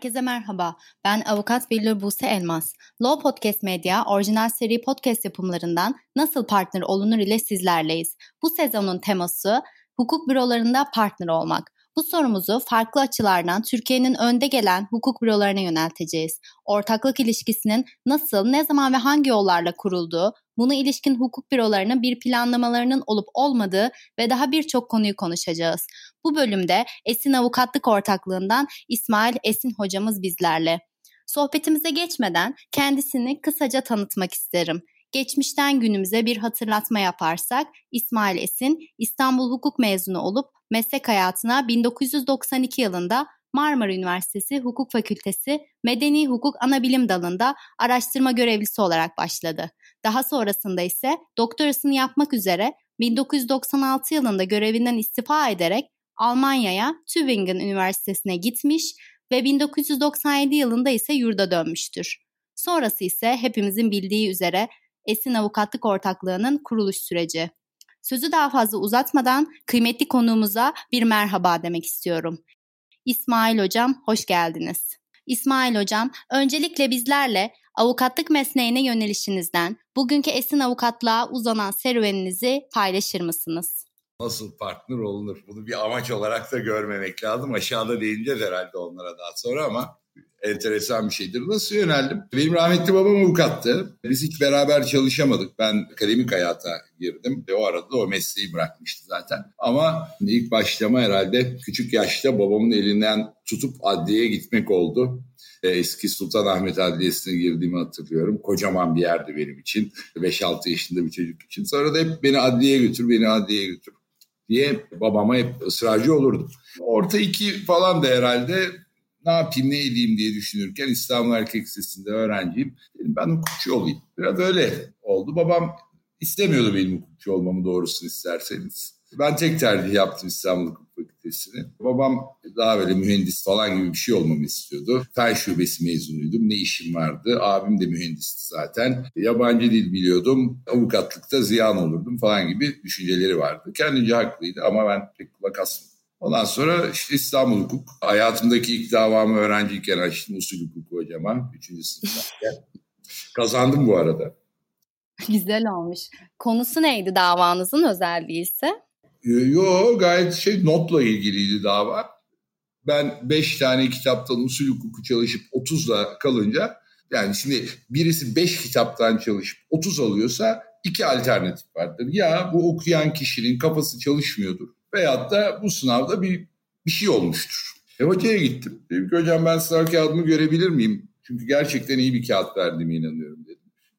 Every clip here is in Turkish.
Herkese merhaba. Ben avukat Billur Buse Elmas. Law Podcast Media orijinal seri podcast yapımlarından Nasıl Partner Olunur ile sizlerleyiz. Bu sezonun teması hukuk bürolarında partner olmak. Bu sorumuzu farklı açılardan Türkiye'nin önde gelen hukuk bürolarına yönelteceğiz. Ortaklık ilişkisinin nasıl, ne zaman ve hangi yollarla kurulduğu, buna ilişkin hukuk bürolarının bir planlamalarının olup olmadığı ve daha birçok konuyu konuşacağız. Bu bölümde Esin Avukatlık Ortaklığından İsmail Esin hocamız bizlerle. Sohbetimize geçmeden kendisini kısaca tanıtmak isterim. Geçmişten günümüze bir hatırlatma yaparsak İsmail Esin İstanbul Hukuk mezunu olup meslek hayatına 1992 yılında Marmara Üniversitesi Hukuk Fakültesi Medeni Hukuk Anabilim Dalı'nda araştırma görevlisi olarak başladı. Daha sonrasında ise doktorasını yapmak üzere 1996 yılında görevinden istifa ederek Almanya'ya Tübingen Üniversitesi'ne gitmiş ve 1997 yılında ise yurda dönmüştür. Sonrası ise hepimizin bildiği üzere Esin Avukatlık Ortaklığı'nın kuruluş süreci. Sözü daha fazla uzatmadan kıymetli konuğumuza bir merhaba demek istiyorum. İsmail Hocam hoş geldiniz. İsmail Hocam öncelikle bizlerle avukatlık mesleğine yönelişinizden bugünkü Esin Avukatlığa uzanan serüveninizi paylaşır mısınız? Nasıl partner olunur? Bunu bir amaç olarak da görmemek lazım. Aşağıda değineceğiz herhalde onlara daha sonra ama enteresan bir şeydir. Nasıl yöneldim? Benim rahmetli babam avukattı. Biz hiç beraber çalışamadık. Ben akademik hayata girdim. Ve o arada o mesleği bırakmıştı zaten. Ama ilk başlama herhalde küçük yaşta babamın elinden tutup adliyeye gitmek oldu. Eski Sultanahmet Adliyesi'ne girdiğimi hatırlıyorum. Kocaman bir yerdi benim için. 5-6 yaşında bir çocuk için. Sonra da hep beni adliyeye götür, beni adliyeye götür diye babama hep ısrarcı olurdum. Orta iki falan da herhalde ne yapayım ne edeyim diye düşünürken İstanbul Erkek Lisesi'nde öğrenciyim. Dedim ben hukukçu olayım. Biraz öyle oldu. Babam istemiyordu benim hukukçu olmamı doğrusunu isterseniz. Ben tek tercih yaptım İstanbul Fakültesini. Babam daha böyle mühendis falan gibi bir şey olmamı istiyordu. Fen şubesi mezunuydum. Ne işim vardı? Abim de mühendisti zaten. Yabancı dil biliyordum. Avukatlıkta ziyan olurdum falan gibi düşünceleri vardı. Kendince haklıydı ama ben pek kulak asmadım. Ondan sonra işte İstanbul Hukuk. Hayatımdaki ilk davamı öğrenciyken açtım usul hukuku hocama. Üçüncü sınıftayken. Kazandım bu arada. Güzel olmuş. Konusu neydi davanızın özelliği ise? Yo gayet şey notla ilgiliydi dava. Ben beş tane kitaptan usul hukuku çalışıp 30'la kalınca yani şimdi birisi beş kitaptan çalışıp 30 alıyorsa iki alternatif vardır. Ya bu okuyan kişinin kafası çalışmıyordur Veyahut da bu sınavda bir, bir şey olmuştur. E hocaya gittim. Dedim ki hocam ben sınav kağıdımı görebilir miyim? Çünkü gerçekten iyi bir kağıt verdiğime inanıyorum.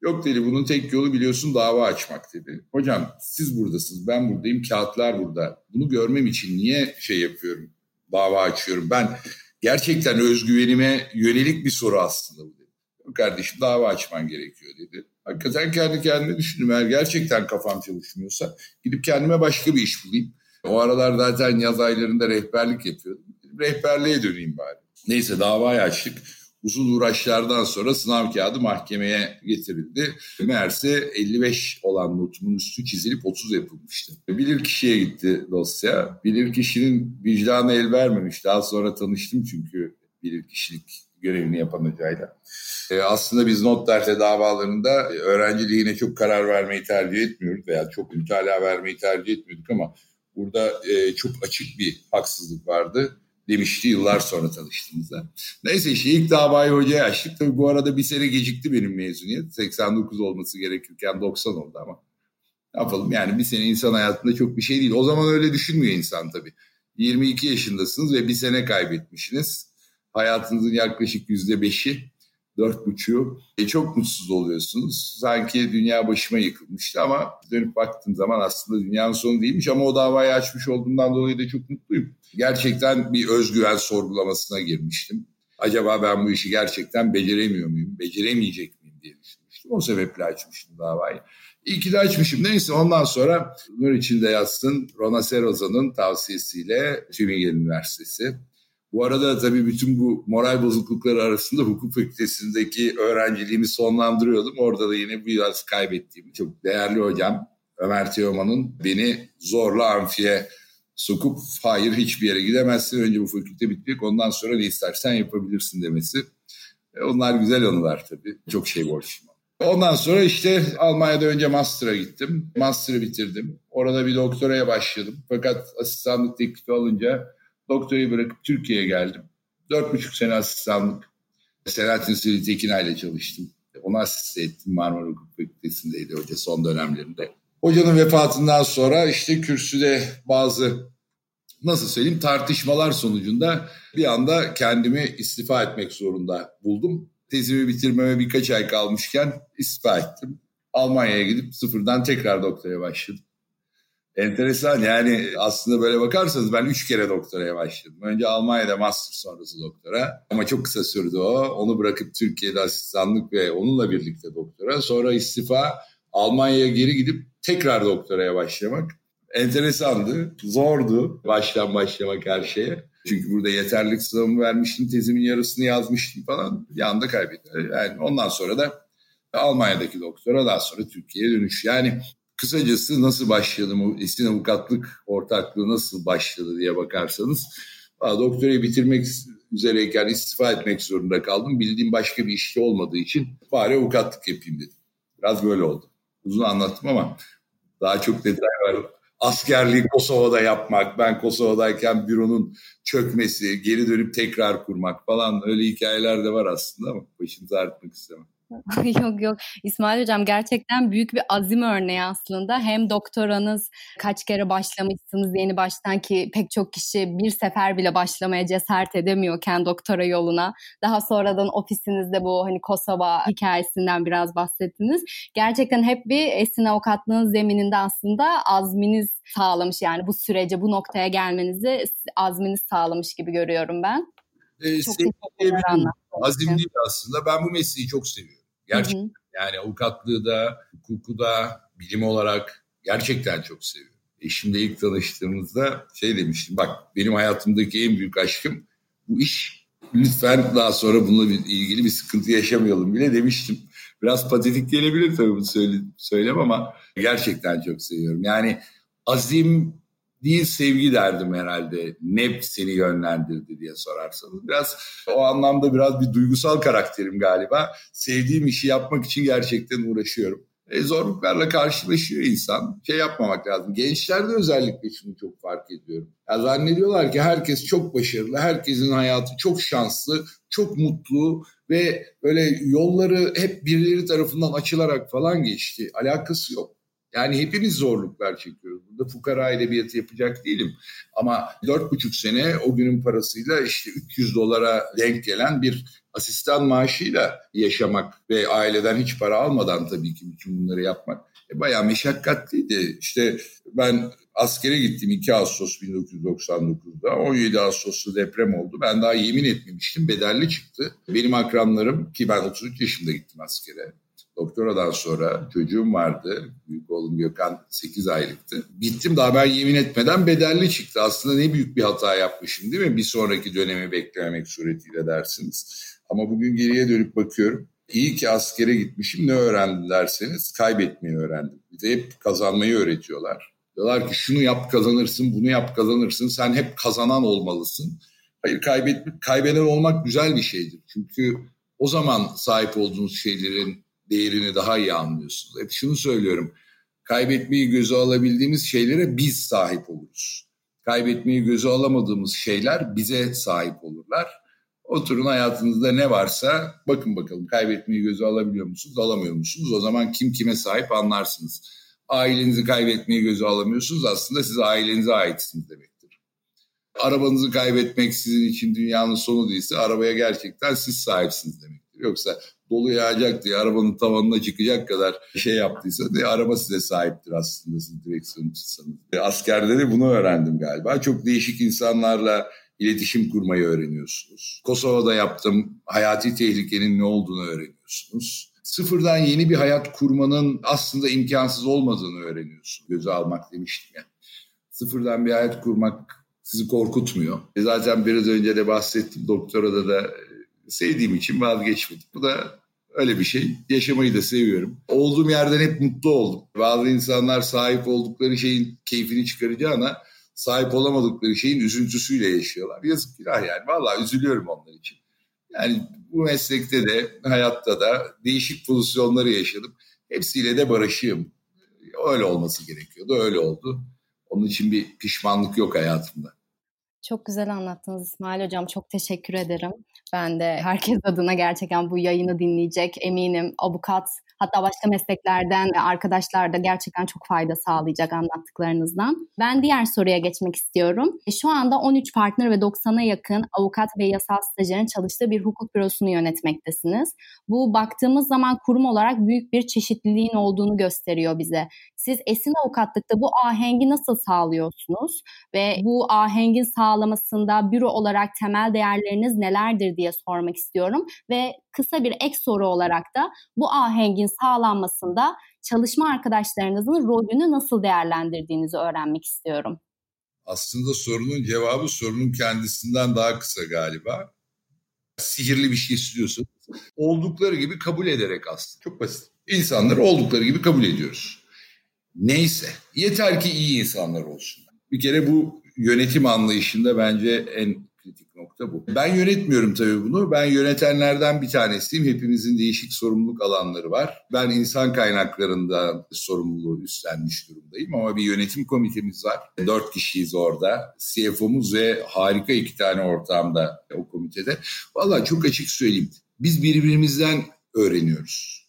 Yok dedi bunun tek yolu biliyorsun dava açmak dedi. Hocam siz buradasınız ben buradayım kağıtlar burada. Bunu görmem için niye şey yapıyorum dava açıyorum. Ben gerçekten özgüvenime yönelik bir soru aslında bu dedi. Kardeşim dava açman gerekiyor dedi. Hakikaten kendi kendime düşündüm. Eğer gerçekten kafam çalışmıyorsa gidip kendime başka bir iş bulayım. O aralar zaten yaz aylarında rehberlik yapıyordum. Rehberliğe döneyim bari. Neyse davayı açtık. Uzun uğraşlardan sonra sınav kağıdı mahkemeye getirildi. Meğerse 55 olan notumun üstü çizilip 30 yapılmıştı. Bilir kişiye gitti dosya. Bilir kişinin vicdanı el vermemiş. Daha sonra tanıştım çünkü bilir kişilik görevini yapan hocayla. Ee, aslında biz not derse davalarında öğrenciliğine çok karar vermeyi tercih etmiyoruz veya çok mütalaa vermeyi tercih etmiyorduk ama Burada e, çok açık bir haksızlık vardı demişti yıllar sonra tanıştığımızda. Neyse işte ilk davayı hocaya açtık. Tabii bu arada bir sene gecikti benim mezuniyet. 89 olması gerekirken 90 oldu ama. Ne yapalım yani bir sene insan hayatında çok bir şey değil. O zaman öyle düşünmüyor insan tabii. 22 yaşındasınız ve bir sene kaybetmişsiniz. Hayatınızın yaklaşık yüzde beşi dört buçuğu. E, çok mutsuz oluyorsunuz. Sanki dünya başıma yıkılmıştı ama dönüp baktığım zaman aslında dünyanın sonu değilmiş ama o davayı açmış olduğumdan dolayı da çok mutluyum. Gerçekten bir özgüven sorgulamasına girmiştim. Acaba ben bu işi gerçekten beceremiyor muyum, beceremeyecek miyim diye düşünmüştüm. O sebeple açmıştım davayı. İyi ki de açmışım. Neyse ondan sonra Nur içinde yazsın Rona Seroza'nın tavsiyesiyle Tübingen Üniversitesi bu arada tabii bütün bu moral bozuklukları arasında hukuk fakültesindeki öğrenciliğimi sonlandırıyordum. Orada da yine biraz kaybettiğim çok değerli hocam Ömer Teoman'ın beni zorla amfiye sokup hayır hiçbir yere gidemezsin. Önce bu fakülte bitecek ondan sonra ne istersen yapabilirsin demesi. E, onlar güzel anılar tabii. Çok şey borçluyum. Ondan sonra işte Almanya'da önce master'a gittim. Master'ı bitirdim. Orada bir doktoraya başladım. Fakat asistanlık teklifi alınca doktorayı bırakıp Türkiye'ye geldim. Dört buçuk sene asistanlık. Selahattin Sivri Tekinay ile çalıştım. Onu asiste ettim Marmara Hukuk Fakültesi'ndeydi hoca son dönemlerinde. Hocanın vefatından sonra işte kürsüde bazı nasıl söyleyeyim tartışmalar sonucunda bir anda kendimi istifa etmek zorunda buldum. Tezimi bitirmeme birkaç ay kalmışken istifa ettim. Almanya'ya gidip sıfırdan tekrar doktoraya başladım. Enteresan yani aslında böyle bakarsanız ben üç kere doktoraya başladım. Önce Almanya'da master sonrası doktora ama çok kısa sürdü o. Onu bırakıp Türkiye'de asistanlık ve onunla birlikte doktora. Sonra istifa Almanya'ya geri gidip tekrar doktoraya başlamak. Enteresandı, zordu baştan başlamak her şeye. Çünkü burada yeterlik sınavımı vermiştim, tezimin yarısını yazmıştım falan. Bir anda kaybettim. Yani ondan sonra da Almanya'daki doktora daha sonra Türkiye'ye dönüş. Yani kısacası nasıl başladım, o esin avukatlık ortaklığı nasıl başladı diye bakarsanız doktorayı bitirmek üzereyken istifa etmek zorunda kaldım. Bildiğim başka bir işte olmadığı için bari avukatlık yapayım dedim. Biraz böyle oldu. Uzun anlattım ama daha çok detay var. Askerliği Kosova'da yapmak, ben Kosova'dayken büronun çökmesi, geri dönüp tekrar kurmak falan öyle hikayeler de var aslında ama başınızı ağrıtmak istemem. yok yok İsmail Hocam gerçekten büyük bir azim örneği aslında. Hem doktoranız kaç kere başlamışsınız yeni baştan ki pek çok kişi bir sefer bile başlamaya cesaret edemiyorken doktora yoluna. Daha sonradan ofisinizde bu hani Kosova hikayesinden biraz bahsettiniz. Gerçekten hep bir esin avukatlığın zemininde aslında azminiz sağlamış yani bu sürece bu noktaya gelmenizi azminiz sağlamış gibi görüyorum ben. Ee, çok teşekkürler Azim değil aslında. Ben bu mesleği çok seviyorum. Gerçekten hı hı. yani avukatlığı da, hukuku da, bilim olarak gerçekten çok seviyorum. Eşimle ilk tanıştığımızda şey demiştim bak benim hayatımdaki en büyük aşkım bu iş. Lütfen daha sonra bununla ilgili bir sıkıntı yaşamayalım bile demiştim. Biraz patetik gelebilir tabii bunu söyle, söylem ama gerçekten çok seviyorum. Yani azim değil sevgi derdim herhalde. Ne seni yönlendirdi diye sorarsanız. Biraz o anlamda biraz bir duygusal karakterim galiba. Sevdiğim işi yapmak için gerçekten uğraşıyorum. E, zorluklarla karşılaşıyor insan. Şey yapmamak lazım. Gençlerde özellikle şunu çok fark ediyorum. Ya zannediyorlar ki herkes çok başarılı, herkesin hayatı çok şanslı, çok mutlu ve böyle yolları hep birileri tarafından açılarak falan geçti. Alakası yok. Yani hepimiz zorluklar çekiyoruz. Burada fukara edebiyatı yapacak değilim. Ama dört buçuk sene o günün parasıyla işte 300 dolara denk gelen bir asistan maaşıyla yaşamak ve aileden hiç para almadan tabii ki bütün bunları yapmak e, bayağı meşakkatliydi. İşte ben askere gittim 2 Ağustos 1999'da. 17 Ağustos'ta deprem oldu. Ben daha yemin etmemiştim. Bedelli çıktı. Benim akranlarım ki ben 33 yaşında gittim askere. Doktoradan sonra çocuğum vardı. Büyük oğlum Gökhan 8 aylıktı. Bittim daha ben yemin etmeden bedelli çıktı. Aslında ne büyük bir hata yapmışım değil mi? Bir sonraki dönemi beklememek suretiyle dersiniz. Ama bugün geriye dönüp bakıyorum. İyi ki askere gitmişim ne öğrendim derseniz kaybetmeyi öğrendim. Bir de hep kazanmayı öğretiyorlar. Diyorlar ki şunu yap kazanırsın, bunu yap kazanırsın. Sen hep kazanan olmalısın. Hayır kaybet, kaybeden olmak güzel bir şeydir. Çünkü o zaman sahip olduğunuz şeylerin değerini daha iyi anlıyorsunuz. Hep şunu söylüyorum. Kaybetmeyi göze alabildiğimiz şeylere biz sahip oluruz. Kaybetmeyi göze alamadığımız şeyler bize sahip olurlar. Oturun hayatınızda ne varsa bakın bakalım kaybetmeyi göze alabiliyor musunuz, alamıyor musunuz? O zaman kim kime sahip anlarsınız. Ailenizi kaybetmeyi göze alamıyorsunuz aslında siz ailenize aitsiniz demektir. Arabanızı kaybetmek sizin için dünyanın sonu değilse arabaya gerçekten siz sahipsiniz demektir. Yoksa dolu yağacak diye arabanın tavanına çıkacak kadar şey yaptıysa diye araba size sahiptir aslında siz direksiyon tutsanız. E, askerde de bunu öğrendim galiba. Çok değişik insanlarla iletişim kurmayı öğreniyorsunuz. Kosova'da yaptım. Hayati tehlikenin ne olduğunu öğreniyorsunuz. Sıfırdan yeni bir hayat kurmanın aslında imkansız olmadığını öğreniyorsunuz. Göze almak demiştim ya. Sıfırdan bir hayat kurmak sizi korkutmuyor. E zaten biraz önce de bahsettim doktorada da sevdiğim için vazgeçmedim. Bu da Öyle bir şey. Yaşamayı da seviyorum. Olduğum yerden hep mutlu oldum. Bazı insanlar sahip oldukları şeyin keyfini çıkaracağına sahip olamadıkları şeyin üzüntüsüyle yaşıyorlar. Yazık günah yani. Vallahi üzülüyorum onlar için. Yani bu meslekte de hayatta da değişik pozisyonları yaşadım. Hepsiyle de barışığım. Öyle olması gerekiyordu. Öyle oldu. Onun için bir pişmanlık yok hayatımda. Çok güzel anlattınız İsmail Hocam. Çok teşekkür ederim. Ben de herkes adına gerçekten bu yayını dinleyecek eminim. Avukat Hatta başka mesleklerden arkadaşlar da gerçekten çok fayda sağlayacak anlattıklarınızdan. Ben diğer soruya geçmek istiyorum. E, şu anda 13 partner ve 90'a yakın avukat ve yasal stajyerin çalıştığı bir hukuk bürosunu yönetmektesiniz. Bu baktığımız zaman kurum olarak büyük bir çeşitliliğin olduğunu gösteriyor bize. Siz esin avukatlıkta bu ahengi nasıl sağlıyorsunuz ve bu ahengin sağlamasında büro olarak temel değerleriniz nelerdir diye sormak istiyorum ve kısa bir ek soru olarak da bu ahengin sağlanmasında çalışma arkadaşlarınızın rolünü nasıl değerlendirdiğinizi öğrenmek istiyorum. Aslında sorunun cevabı sorunun kendisinden daha kısa galiba. Sihirli bir şey istiyorsun. Oldukları gibi kabul ederek aslında. Çok basit. İnsanları oldukları gibi kabul ediyoruz. Neyse. Yeter ki iyi insanlar olsun. Bir kere bu yönetim anlayışında bence en kritik nokta bu. Ben yönetmiyorum tabii bunu. Ben yönetenlerden bir tanesiyim. Hepimizin değişik sorumluluk alanları var. Ben insan kaynaklarında sorumluluğu üstlenmiş durumdayım ama bir yönetim komitemiz var. Dört kişiyiz orada. CFO'muz ve harika iki tane ortağım da o komitede. Valla çok açık söyleyeyim. Biz birbirimizden öğreniyoruz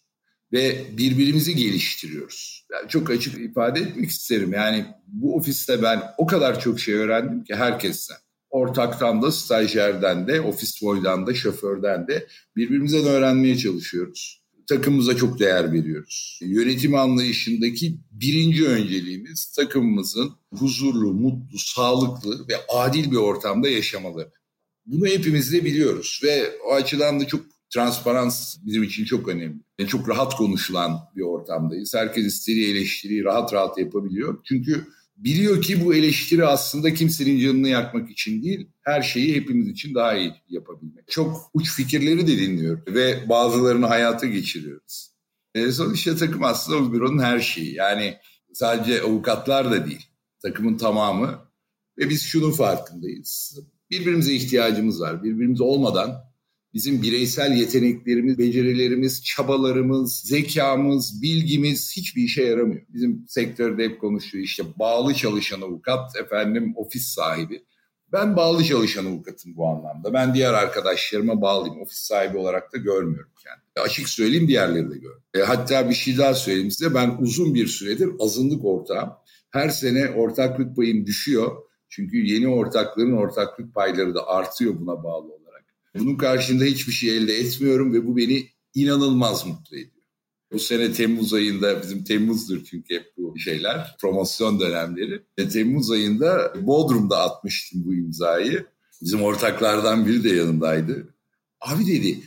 ve birbirimizi geliştiriyoruz. Yani çok açık ifade etmek isterim. Yani bu ofiste ben o kadar çok şey öğrendim ki herkesten ortaktan da, stajyerden de, ofis boydan da, şoförden de birbirimizden öğrenmeye çalışıyoruz. Takımımıza çok değer veriyoruz. Yönetim anlayışındaki birinci önceliğimiz takımımızın huzurlu, mutlu, sağlıklı ve adil bir ortamda yaşamaları. Bunu hepimiz de biliyoruz ve o açıdan da çok transparans bizim için çok önemli. Yani çok rahat konuşulan bir ortamdayız. Herkes istediği eleştiriyi rahat rahat yapabiliyor. Çünkü biliyor ki bu eleştiri aslında kimsenin canını yakmak için değil, her şeyi hepimiz için daha iyi yapabilmek. Çok uç fikirleri de dinliyor ve bazılarını hayata geçiriyoruz. E, sonuçta takım aslında o büronun her şeyi. Yani sadece avukatlar da değil, takımın tamamı ve biz şunun farkındayız. Birbirimize ihtiyacımız var. Birbirimiz olmadan bizim bireysel yeteneklerimiz, becerilerimiz, çabalarımız, zekamız, bilgimiz hiçbir işe yaramıyor. Bizim sektörde hep konuşuyor işte bağlı çalışan avukat, efendim ofis sahibi. Ben bağlı çalışan avukatım bu anlamda. Ben diğer arkadaşlarıma bağlıyım. Ofis sahibi olarak da görmüyorum kendimi. E, açık söyleyeyim diğerleri de görüyorum. E, hatta bir şey daha söyleyeyim size. Ben uzun bir süredir azınlık ortağım. Her sene ortaklık payım düşüyor. Çünkü yeni ortakların ortaklık payları da artıyor buna bağlı olarak. Bunun karşında hiçbir şey elde etmiyorum ve bu beni inanılmaz mutlu ediyor. Bu sene Temmuz ayında bizim Temmuz'dur çünkü hep bu şeyler promosyon dönemleri. Ve Temmuz ayında Bodrum'da atmıştım bu imzayı. Bizim ortaklardan biri de yanındaydı. Abi dedi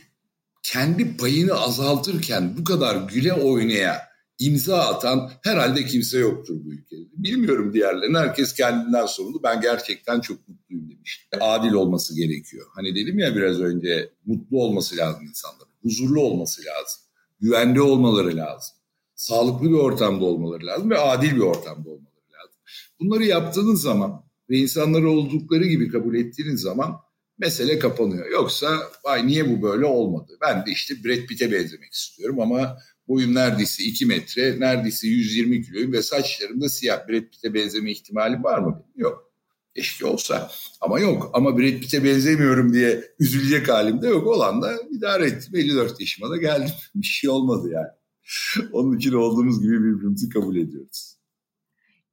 kendi payını azaltırken bu kadar güle oynaya imza atan herhalde kimse yoktur bu ülkede. Bilmiyorum diğerlerini. Herkes kendinden sorumlu. Ben gerçekten çok mutluyum demiş. Adil olması gerekiyor. Hani dedim ya biraz önce mutlu olması lazım insanların. Huzurlu olması lazım. Güvende olmaları lazım. Sağlıklı bir ortamda olmaları lazım ve adil bir ortamda olmaları lazım. Bunları yaptığınız zaman ve insanları oldukları gibi kabul ettiğiniz zaman mesele kapanıyor. Yoksa vay niye bu böyle olmadı? Ben de işte Brad Pitt'e benzemek istiyorum ama Boyum neredeyse 2 metre, neredeyse 120 kiloyum ve saçlarım da siyah. Brad Pitt'e benzeme ihtimali var mı? Yok. Keşke olsa ama yok. Ama Brad Pitt'e benzemiyorum diye üzülecek halimde yok. Olan da idare ettim. 54 yaşıma da geldim. Bir şey olmadı yani. Onun için olduğumuz gibi birbirimizi kabul ediyoruz.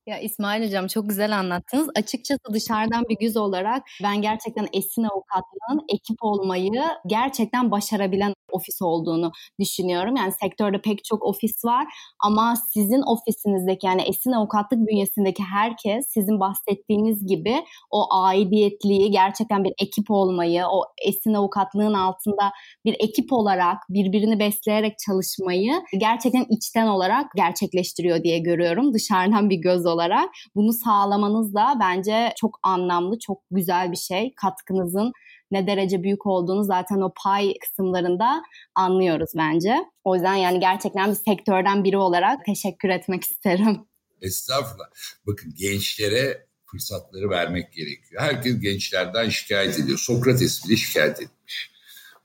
Ya İsmail Hocam çok güzel anlattınız. Açıkçası dışarıdan bir göz olarak ben gerçekten Esin Avukatlığı'nın ekip olmayı gerçekten başarabilen ofis olduğunu düşünüyorum. Yani sektörde pek çok ofis var ama sizin ofisinizdeki yani Esin Avukatlık bünyesindeki herkes sizin bahsettiğiniz gibi o aidiyetliği gerçekten bir ekip olmayı, o Esin Avukatlığın altında bir ekip olarak birbirini besleyerek çalışmayı gerçekten içten olarak gerçekleştiriyor diye görüyorum dışarıdan bir göz olarak. Bunu sağlamanız da bence çok anlamlı, çok güzel bir şey. Katkınızın ne derece büyük olduğunu zaten o pay kısımlarında anlıyoruz bence. O yüzden yani gerçekten bir sektörden biri olarak teşekkür etmek isterim. Estağfurullah. Bakın gençlere fırsatları vermek gerekiyor. Herkes gençlerden şikayet ediyor. Sokrates bile şikayet etmiş.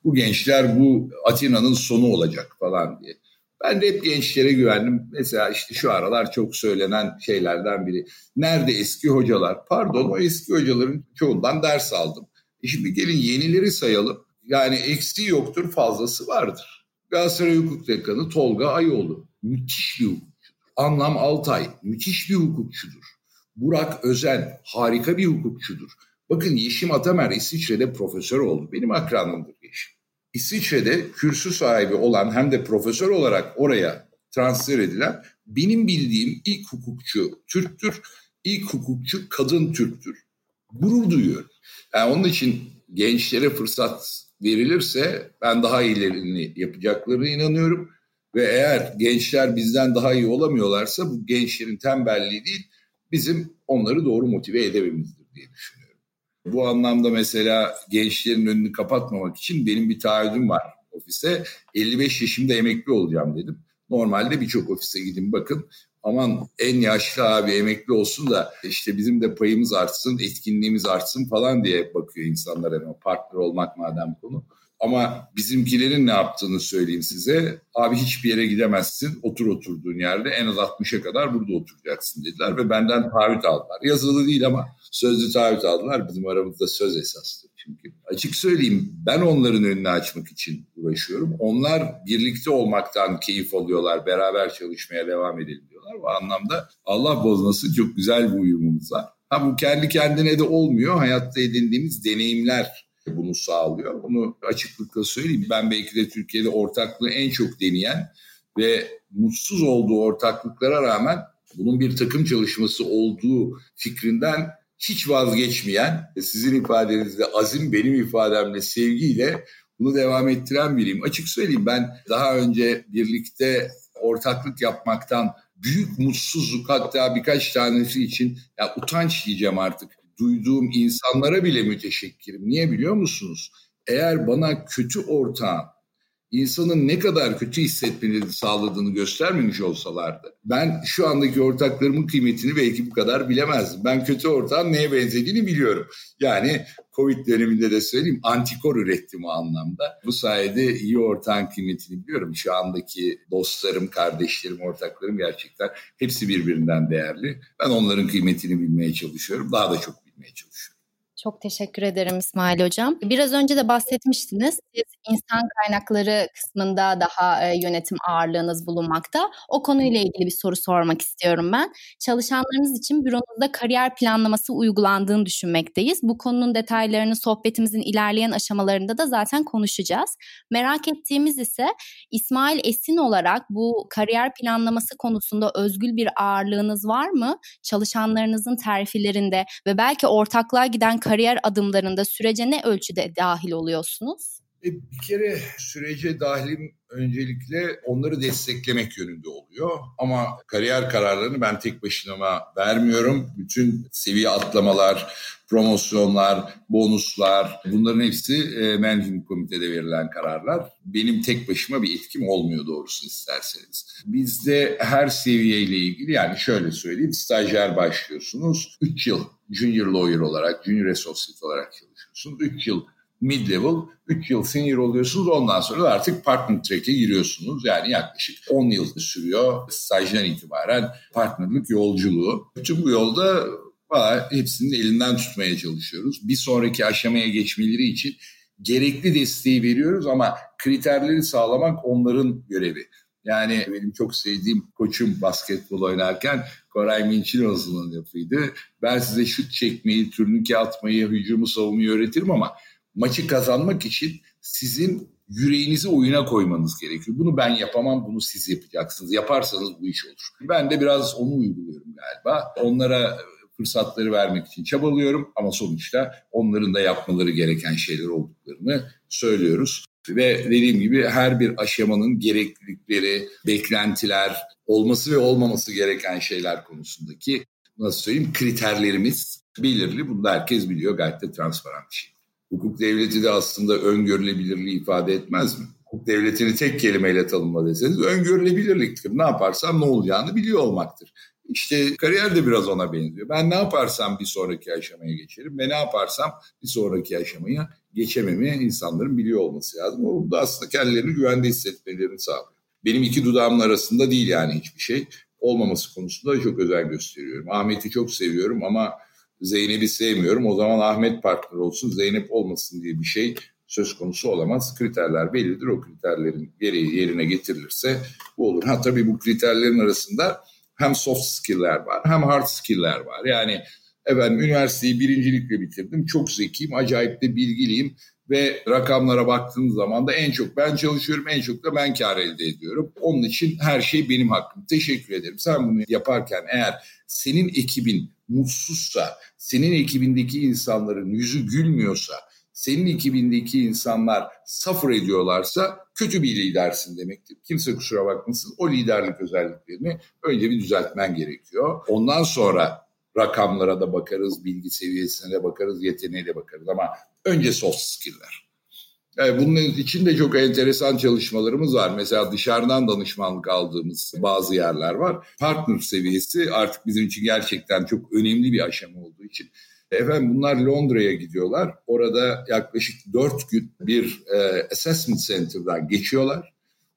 Bu gençler bu Atina'nın sonu olacak falan diye. Ben de hep gençlere güvendim. Mesela işte şu aralar çok söylenen şeylerden biri. Nerede eski hocalar? Pardon o eski hocaların çoğundan ders aldım. E şimdi gelin yenileri sayalım. Yani eksiği yoktur fazlası vardır. Galatasaray Hukuk Dekanı Tolga Ayoğlu. Müthiş bir hukukçudur. Anlam Altay. Müthiş bir hukukçudur. Burak Özen harika bir hukukçudur. Bakın Yeşim Atamer İsviçre'de profesör oldu. Benim akranımdır Yeşim. İsviçre'de kürsü sahibi olan hem de profesör olarak oraya transfer edilen benim bildiğim ilk hukukçu Türktür. İlk hukukçu kadın Türktür. Gurur duyuyorum. Yani onun için gençlere fırsat verilirse ben daha iyilerini yapacaklarına inanıyorum. Ve eğer gençler bizden daha iyi olamıyorlarsa bu gençlerin tembelliği değil bizim onları doğru motive edememizdir diye düşünüyorum. Bu anlamda mesela gençlerin önünü kapatmamak için benim bir taahhüdüm var ofise. 55 yaşımda emekli olacağım dedim. Normalde birçok ofise gidin bakın. Aman en yaşlı abi emekli olsun da işte bizim de payımız artsın, etkinliğimiz artsın falan diye bakıyor insanlar hemen partner olmak madem konu. Ama bizimkilerin ne yaptığını söyleyeyim size. Abi hiçbir yere gidemezsin. Otur oturduğun yerde en az 60'a kadar burada oturacaksın dediler. Ve benden taahhüt aldılar. Yazılı değil ama sözlü taahhüt aldılar. Bizim aramızda söz esastır çünkü. Açık söyleyeyim ben onların önünü açmak için uğraşıyorum. Onlar birlikte olmaktan keyif alıyorlar. Beraber çalışmaya devam edelim diyorlar. Bu anlamda Allah bozmasın çok güzel bir uyumumuz var. Ha bu kendi kendine de olmuyor. Hayatta edindiğimiz deneyimler bunu sağlıyor. Bunu açıklıkla söyleyeyim. Ben belki de Türkiye'de ortaklığı en çok deneyen ve mutsuz olduğu ortaklıklara rağmen bunun bir takım çalışması olduğu fikrinden hiç vazgeçmeyen, sizin ifadenizde azim, benim ifademle sevgiyle bunu devam ettiren biriyim. Açık söyleyeyim ben daha önce birlikte ortaklık yapmaktan büyük mutsuzluk hatta birkaç tanesi için ya utanç diyeceğim artık duyduğum insanlara bile müteşekkirim. Niye biliyor musunuz? Eğer bana kötü ortağın insanın ne kadar kötü hissetmeni sağladığını göstermemiş olsalardı ben şu andaki ortaklarımın kıymetini belki bu kadar bilemezdim. Ben kötü ortağın neye benzediğini biliyorum. Yani Covid döneminde de söyleyeyim antikor ürettim o anlamda. Bu sayede iyi ortağın kıymetini biliyorum. Şu andaki dostlarım, kardeşlerim, ortaklarım gerçekten hepsi birbirinden değerli. Ben onların kıymetini bilmeye çalışıyorum. Daha da çok etmeye çalışıyorum. Çok teşekkür ederim İsmail Hocam. Biraz önce de bahsetmiştiniz. Siz insan kaynakları kısmında daha e, yönetim ağırlığınız bulunmakta. O konuyla ilgili bir soru sormak istiyorum ben. Çalışanlarınız için büronuzda kariyer planlaması uygulandığını düşünmekteyiz. Bu konunun detaylarını sohbetimizin ilerleyen aşamalarında da zaten konuşacağız. Merak ettiğimiz ise İsmail Esin olarak bu kariyer planlaması konusunda özgül bir ağırlığınız var mı? Çalışanlarınızın terfilerinde ve belki ortaklığa giden kariyer adımlarında sürece ne ölçüde dahil oluyorsunuz? E, bir kere sürece dahilim öncelikle onları desteklemek yönünde oluyor. Ama kariyer kararlarını ben tek başıma vermiyorum. Bütün seviye atlamalar, promosyonlar, bonuslar bunların hepsi e, management komitede verilen kararlar. Benim tek başıma bir etkim olmuyor doğrusu isterseniz. Bizde her seviyeyle ilgili yani şöyle söyleyeyim stajyer başlıyorsunuz. 3 yıl junior lawyer olarak, junior associate olarak çalışıyorsunuz. 3 yıl mid-level, 3 yıl senior oluyorsunuz. Ondan sonra da artık partner track'e giriyorsunuz. Yani yaklaşık 10 yıl sürüyor stajdan itibaren partnerlik yolculuğu. Bütün bu yolda valla hepsinin elinden tutmaya çalışıyoruz. Bir sonraki aşamaya geçmeleri için gerekli desteği veriyoruz ama kriterleri sağlamak onların görevi. Yani benim çok sevdiğim koçum basketbol oynarken Koray Minçinoğlu'nun yapıydı. Ben size şut çekmeyi, turnike atmayı, hücumu savunmayı öğretirim ama maçı kazanmak için sizin yüreğinizi oyuna koymanız gerekiyor. Bunu ben yapamam, bunu siz yapacaksınız. Yaparsanız bu iş olur. Ben de biraz onu uyguluyorum galiba. Onlara fırsatları vermek için çabalıyorum ama sonuçta onların da yapmaları gereken şeyler olduklarını söylüyoruz. Ve dediğim gibi her bir aşamanın gereklilikleri, beklentiler, olması ve olmaması gereken şeyler konusundaki nasıl söyleyeyim kriterlerimiz belirli. Bunu da herkes biliyor gayet de transparan bir şey. Hukuk devleti de aslında öngörülebilirliği ifade etmez mi? Hukuk devletini tek kelimeyle tanımla deseniz öngörülebilirliktir. Ne yaparsam ne olacağını biliyor olmaktır. İşte kariyer de biraz ona benziyor. Ben ne yaparsam bir sonraki aşamaya geçerim ve ne yaparsam bir sonraki aşamaya geçememi insanların biliyor olması lazım. O da aslında kendilerini güvende hissetmelerini sağlıyor. Benim iki dudağımın arasında değil yani hiçbir şey. Olmaması konusunda çok özen gösteriyorum. Ahmet'i çok seviyorum ama Zeynep'i sevmiyorum. O zaman Ahmet partner olsun, Zeynep olmasın diye bir şey söz konusu olamaz. Kriterler bellidir. O kriterlerin gereği yerine getirilirse bu olur. Ha tabii bu kriterlerin arasında hem soft skill'ler var hem hard skill'ler var. Yani efendim üniversiteyi birincilikle bitirdim. Çok zekiyim, acayip de bilgiliyim ve rakamlara baktığınız zaman da en çok ben çalışıyorum, en çok da ben kar elde ediyorum. Onun için her şey benim hakkım. Teşekkür ederim. Sen bunu yaparken eğer senin ekibin mutsuzsa, senin ekibindeki insanların yüzü gülmüyorsa, senin ekibindeki insanlar suffer ediyorlarsa kötü bir lidersin demektir. Kimse kusura bakmasın o liderlik özelliklerini önce bir düzeltmen gerekiyor. Ondan sonra rakamlara da bakarız, bilgi seviyesine de bakarız, yeteneğe de bakarız ama önce soft skill'ler. Bunun için de çok enteresan çalışmalarımız var. Mesela dışarıdan danışmanlık aldığımız bazı yerler var. Partner seviyesi artık bizim için gerçekten çok önemli bir aşama olduğu için Efendim bunlar Londra'ya gidiyorlar. Orada yaklaşık dört gün bir e, assessment center'dan geçiyorlar.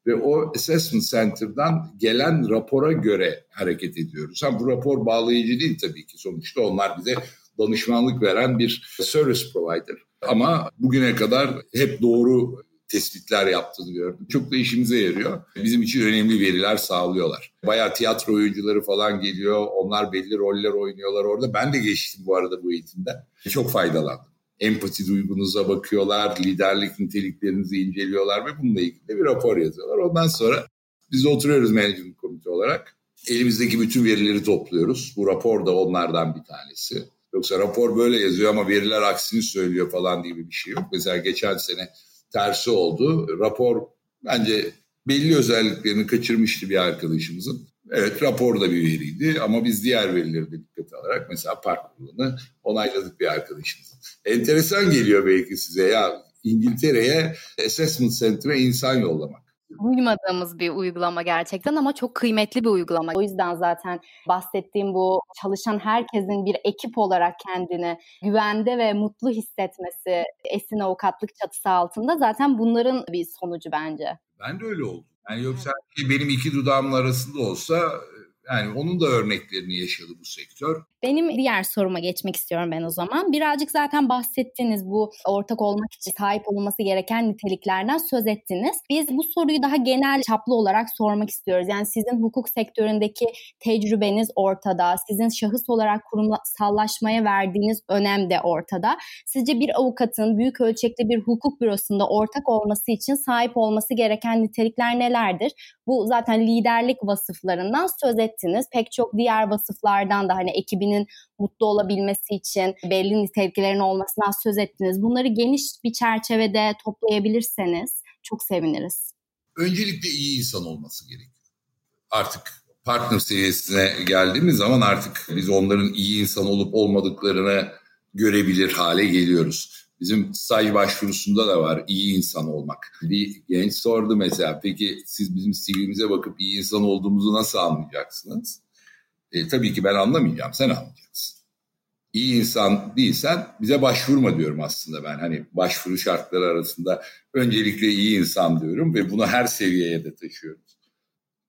Ve o assessment center'dan gelen rapora göre hareket ediyoruz. Ha, bu rapor bağlayıcı değil tabii ki. Sonuçta onlar bize danışmanlık veren bir service provider. Ama bugüne kadar hep doğru tespitler yaptığını gördüm. Çok da işimize yarıyor. Bizim için önemli veriler sağlıyorlar. Bayağı tiyatro oyuncuları falan geliyor. Onlar belli roller oynuyorlar orada. Ben de geçtim bu arada bu eğitimden. Çok faydalandım. Empati duygunuza bakıyorlar, liderlik niteliklerinizi inceliyorlar ve bununla ilgili bir rapor yazıyorlar. Ondan sonra biz oturuyoruz management komite olarak. Elimizdeki bütün verileri topluyoruz. Bu rapor da onlardan bir tanesi. Yoksa rapor böyle yazıyor ama veriler aksini söylüyor falan gibi bir şey yok. Mesela geçen sene tersi oldu. Rapor bence belli özelliklerini kaçırmıştı bir arkadaşımızın. Evet rapor da bir veriydi ama biz diğer verileri de dikkate alarak mesela park kurulunu onayladık bir arkadaşımızın. Enteresan geliyor belki size ya İngiltere'ye assessment center'a insan yollamak duymadığımız bir uygulama gerçekten ama çok kıymetli bir uygulama. O yüzden zaten bahsettiğim bu çalışan herkesin bir ekip olarak kendini güvende ve mutlu hissetmesi Esin Avukatlık çatısı altında zaten bunların bir sonucu bence. Ben de öyle oldum. Yani yoksa benim iki dudağımın arasında olsa yani onun da örneklerini yaşadı bu sektör. Benim diğer soruma geçmek istiyorum ben o zaman. Birazcık zaten bahsettiniz bu ortak olmak için sahip olması gereken niteliklerden söz ettiniz. Biz bu soruyu daha genel çaplı olarak sormak istiyoruz. Yani sizin hukuk sektöründeki tecrübeniz ortada. Sizin şahıs olarak kurumsallaşmaya verdiğiniz önem de ortada. Sizce bir avukatın büyük ölçekli bir hukuk bürosunda ortak olması için sahip olması gereken nitelikler nelerdir? Bu zaten liderlik vasıflarından söz ettiniz. Pek çok diğer vasıflardan da hani ekibinin mutlu olabilmesi için belli niteliklerin olmasından söz ettiniz. Bunları geniş bir çerçevede toplayabilirseniz çok seviniriz. Öncelikle iyi insan olması gerekiyor. Artık partner seviyesine geldiğimiz zaman artık biz onların iyi insan olup olmadıklarını görebilir hale geliyoruz. Bizim staj başvurusunda da var iyi insan olmak. Bir genç sordu mesela peki siz bizim CV'mize bakıp iyi insan olduğumuzu nasıl anlayacaksınız? E, tabii ki ben anlamayacağım sen anlayacaksın. İyi insan değilsen bize başvurma diyorum aslında ben. Hani başvuru şartları arasında öncelikle iyi insan diyorum ve bunu her seviyeye de taşıyorum.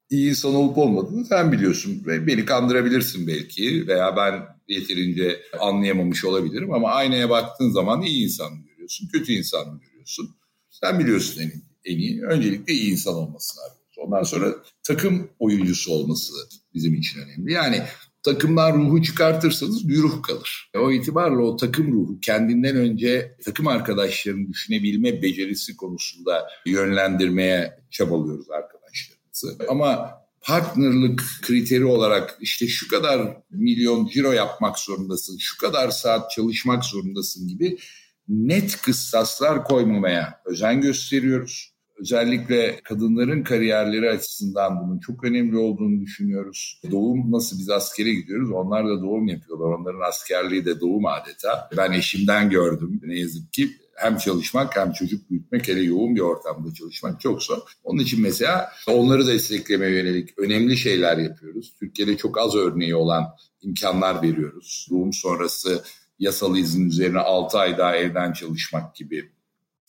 İyi insan olup olmadığını sen biliyorsun beni kandırabilirsin belki veya ben yeterince anlayamamış olabilirim ama aynaya baktığın zaman iyi insan mı görüyorsun, kötü insan mı görüyorsun? Sen biliyorsun en, en iyi. Öncelikle iyi insan olması lazım. Ondan sonra takım oyuncusu olması bizim için önemli. Yani takımdan ruhu çıkartırsanız bir ruh kalır. O itibarla o takım ruhu kendinden önce takım arkadaşlarını düşünebilme becerisi konusunda yönlendirmeye çabalıyoruz arkadaşlarımızı. Ama partnerlık kriteri olarak işte şu kadar milyon ciro yapmak zorundasın, şu kadar saat çalışmak zorundasın gibi net kıssaslar koymamaya özen gösteriyoruz. Özellikle kadınların kariyerleri açısından bunun çok önemli olduğunu düşünüyoruz. Doğum nasıl biz askere gidiyoruz onlar da doğum yapıyorlar. Onların askerliği de doğum adeta. Ben eşimden gördüm ne yazık ki hem çalışmak hem çocuk büyütmek hele yoğun bir ortamda çalışmak çok zor. Onun için mesela onları desteklemeye yönelik önemli şeyler yapıyoruz. Türkiye'de çok az örneği olan imkanlar veriyoruz. Doğum sonrası yasal izin üzerine 6 ay daha evden çalışmak gibi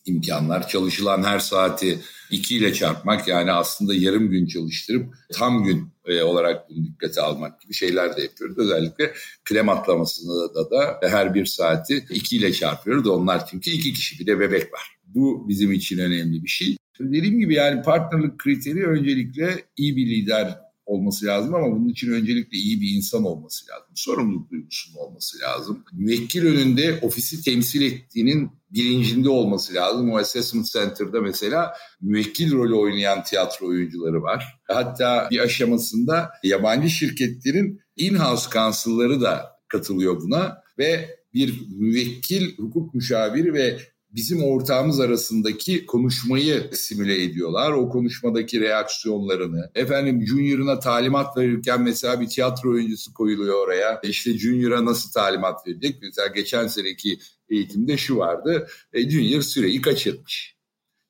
imkanlar. Çalışılan her saati 2 ile çarpmak yani aslında yarım gün çalıştırıp tam gün e, olarak bunu dikkate almak gibi şeyler de yapıyoruz. Özellikle krem atlamasında da, da her bir saati 2 ile çarpıyoruz. Onlar çünkü iki kişi bir de bebek var. Bu bizim için önemli bir şey. Dediğim gibi yani partnerlik kriteri öncelikle iyi bir lider olması lazım ama bunun için öncelikle iyi bir insan olması lazım. Sorumluluk duygusunun olması lazım. Müvekkil önünde ofisi temsil ettiğinin bilincinde olması lazım. O assessment center'da mesela müvekkil rolü oynayan tiyatro oyuncuları var. Hatta bir aşamasında yabancı şirketlerin in-house counsel'ları da katılıyor buna ve bir müvekkil hukuk müşaviri ve bizim ortağımız arasındaki konuşmayı simüle ediyorlar. O konuşmadaki reaksiyonlarını. Efendim Junior'ına talimat verirken mesela bir tiyatro oyuncusu koyuluyor oraya. İşte Junior'a nasıl talimat verecek? Mesela geçen seneki eğitimde şu vardı. E, Junior süreyi kaçırmış.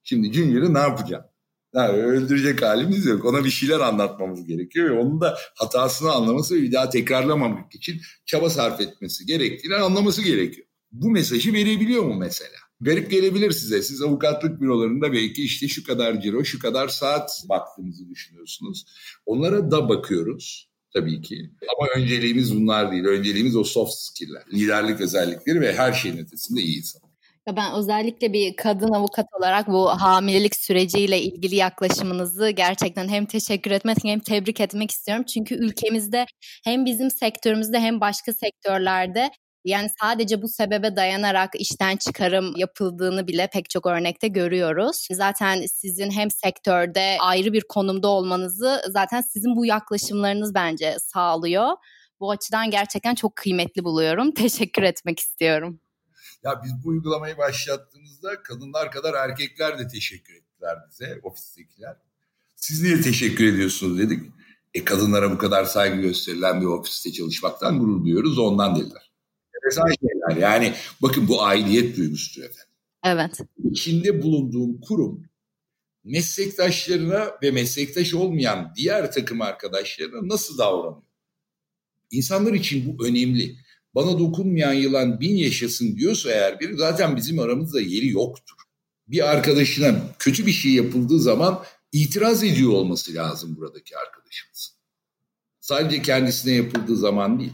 Şimdi Junior'ı ne yapacağım? Yani öldürecek halimiz yok. Ona bir şeyler anlatmamız gerekiyor ve onun da hatasını anlaması ve bir daha tekrarlamamak için çaba sarf etmesi gerektiğini anlaması gerekiyor. Bu mesajı verebiliyor mu mesela? Garip gelebilir size. Siz avukatlık bürolarında belki işte şu kadar ciro, şu kadar saat baktığınızı düşünüyorsunuz. Onlara da bakıyoruz tabii ki. Ama önceliğimiz bunlar değil. Önceliğimiz o soft skill'ler, liderlik özellikleri ve her şeyin ötesinde iyi insan. Ben özellikle bir kadın avukat olarak bu hamilelik süreciyle ilgili yaklaşımınızı gerçekten hem teşekkür etmek hem tebrik etmek istiyorum. Çünkü ülkemizde hem bizim sektörümüzde hem başka sektörlerde yani sadece bu sebebe dayanarak işten çıkarım yapıldığını bile pek çok örnekte görüyoruz. Zaten sizin hem sektörde ayrı bir konumda olmanızı zaten sizin bu yaklaşımlarınız bence sağlıyor. Bu açıdan gerçekten çok kıymetli buluyorum. Teşekkür etmek istiyorum. Ya biz bu uygulamayı başlattığımızda kadınlar kadar erkekler de teşekkür ettiler bize, ofistekiler. Siz niye teşekkür ediyorsunuz dedik. E kadınlara bu kadar saygı gösterilen bir ofiste çalışmaktan gurur duyuyoruz ondan dediler enteresan şeyler. Yani bakın bu aidiyet duygusudur efendim. Evet. İçinde bulunduğum kurum meslektaşlarına ve meslektaş olmayan diğer takım arkadaşlarına nasıl davranıyor? İnsanlar için bu önemli. Bana dokunmayan yılan bin yaşasın diyorsa eğer biri zaten bizim aramızda yeri yoktur. Bir arkadaşına kötü bir şey yapıldığı zaman itiraz ediyor olması lazım buradaki arkadaşımız. Sadece kendisine yapıldığı zaman değil.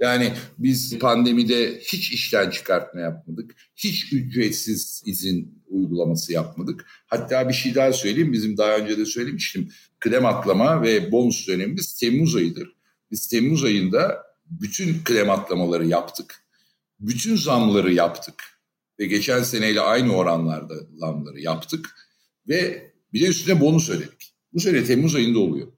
Yani biz pandemide hiç işten çıkartma yapmadık. Hiç ücretsiz izin uygulaması yapmadık. Hatta bir şey daha söyleyeyim. Bizim daha önce de söylemiştim. Krem atlama ve bonus dönemimiz Temmuz ayıdır. Biz Temmuz ayında bütün krem atlamaları yaptık. Bütün zamları yaptık. Ve geçen seneyle aynı oranlarda zamları yaptık. Ve bir de üstüne bonus ödedik. Bu sene Temmuz ayında oluyor.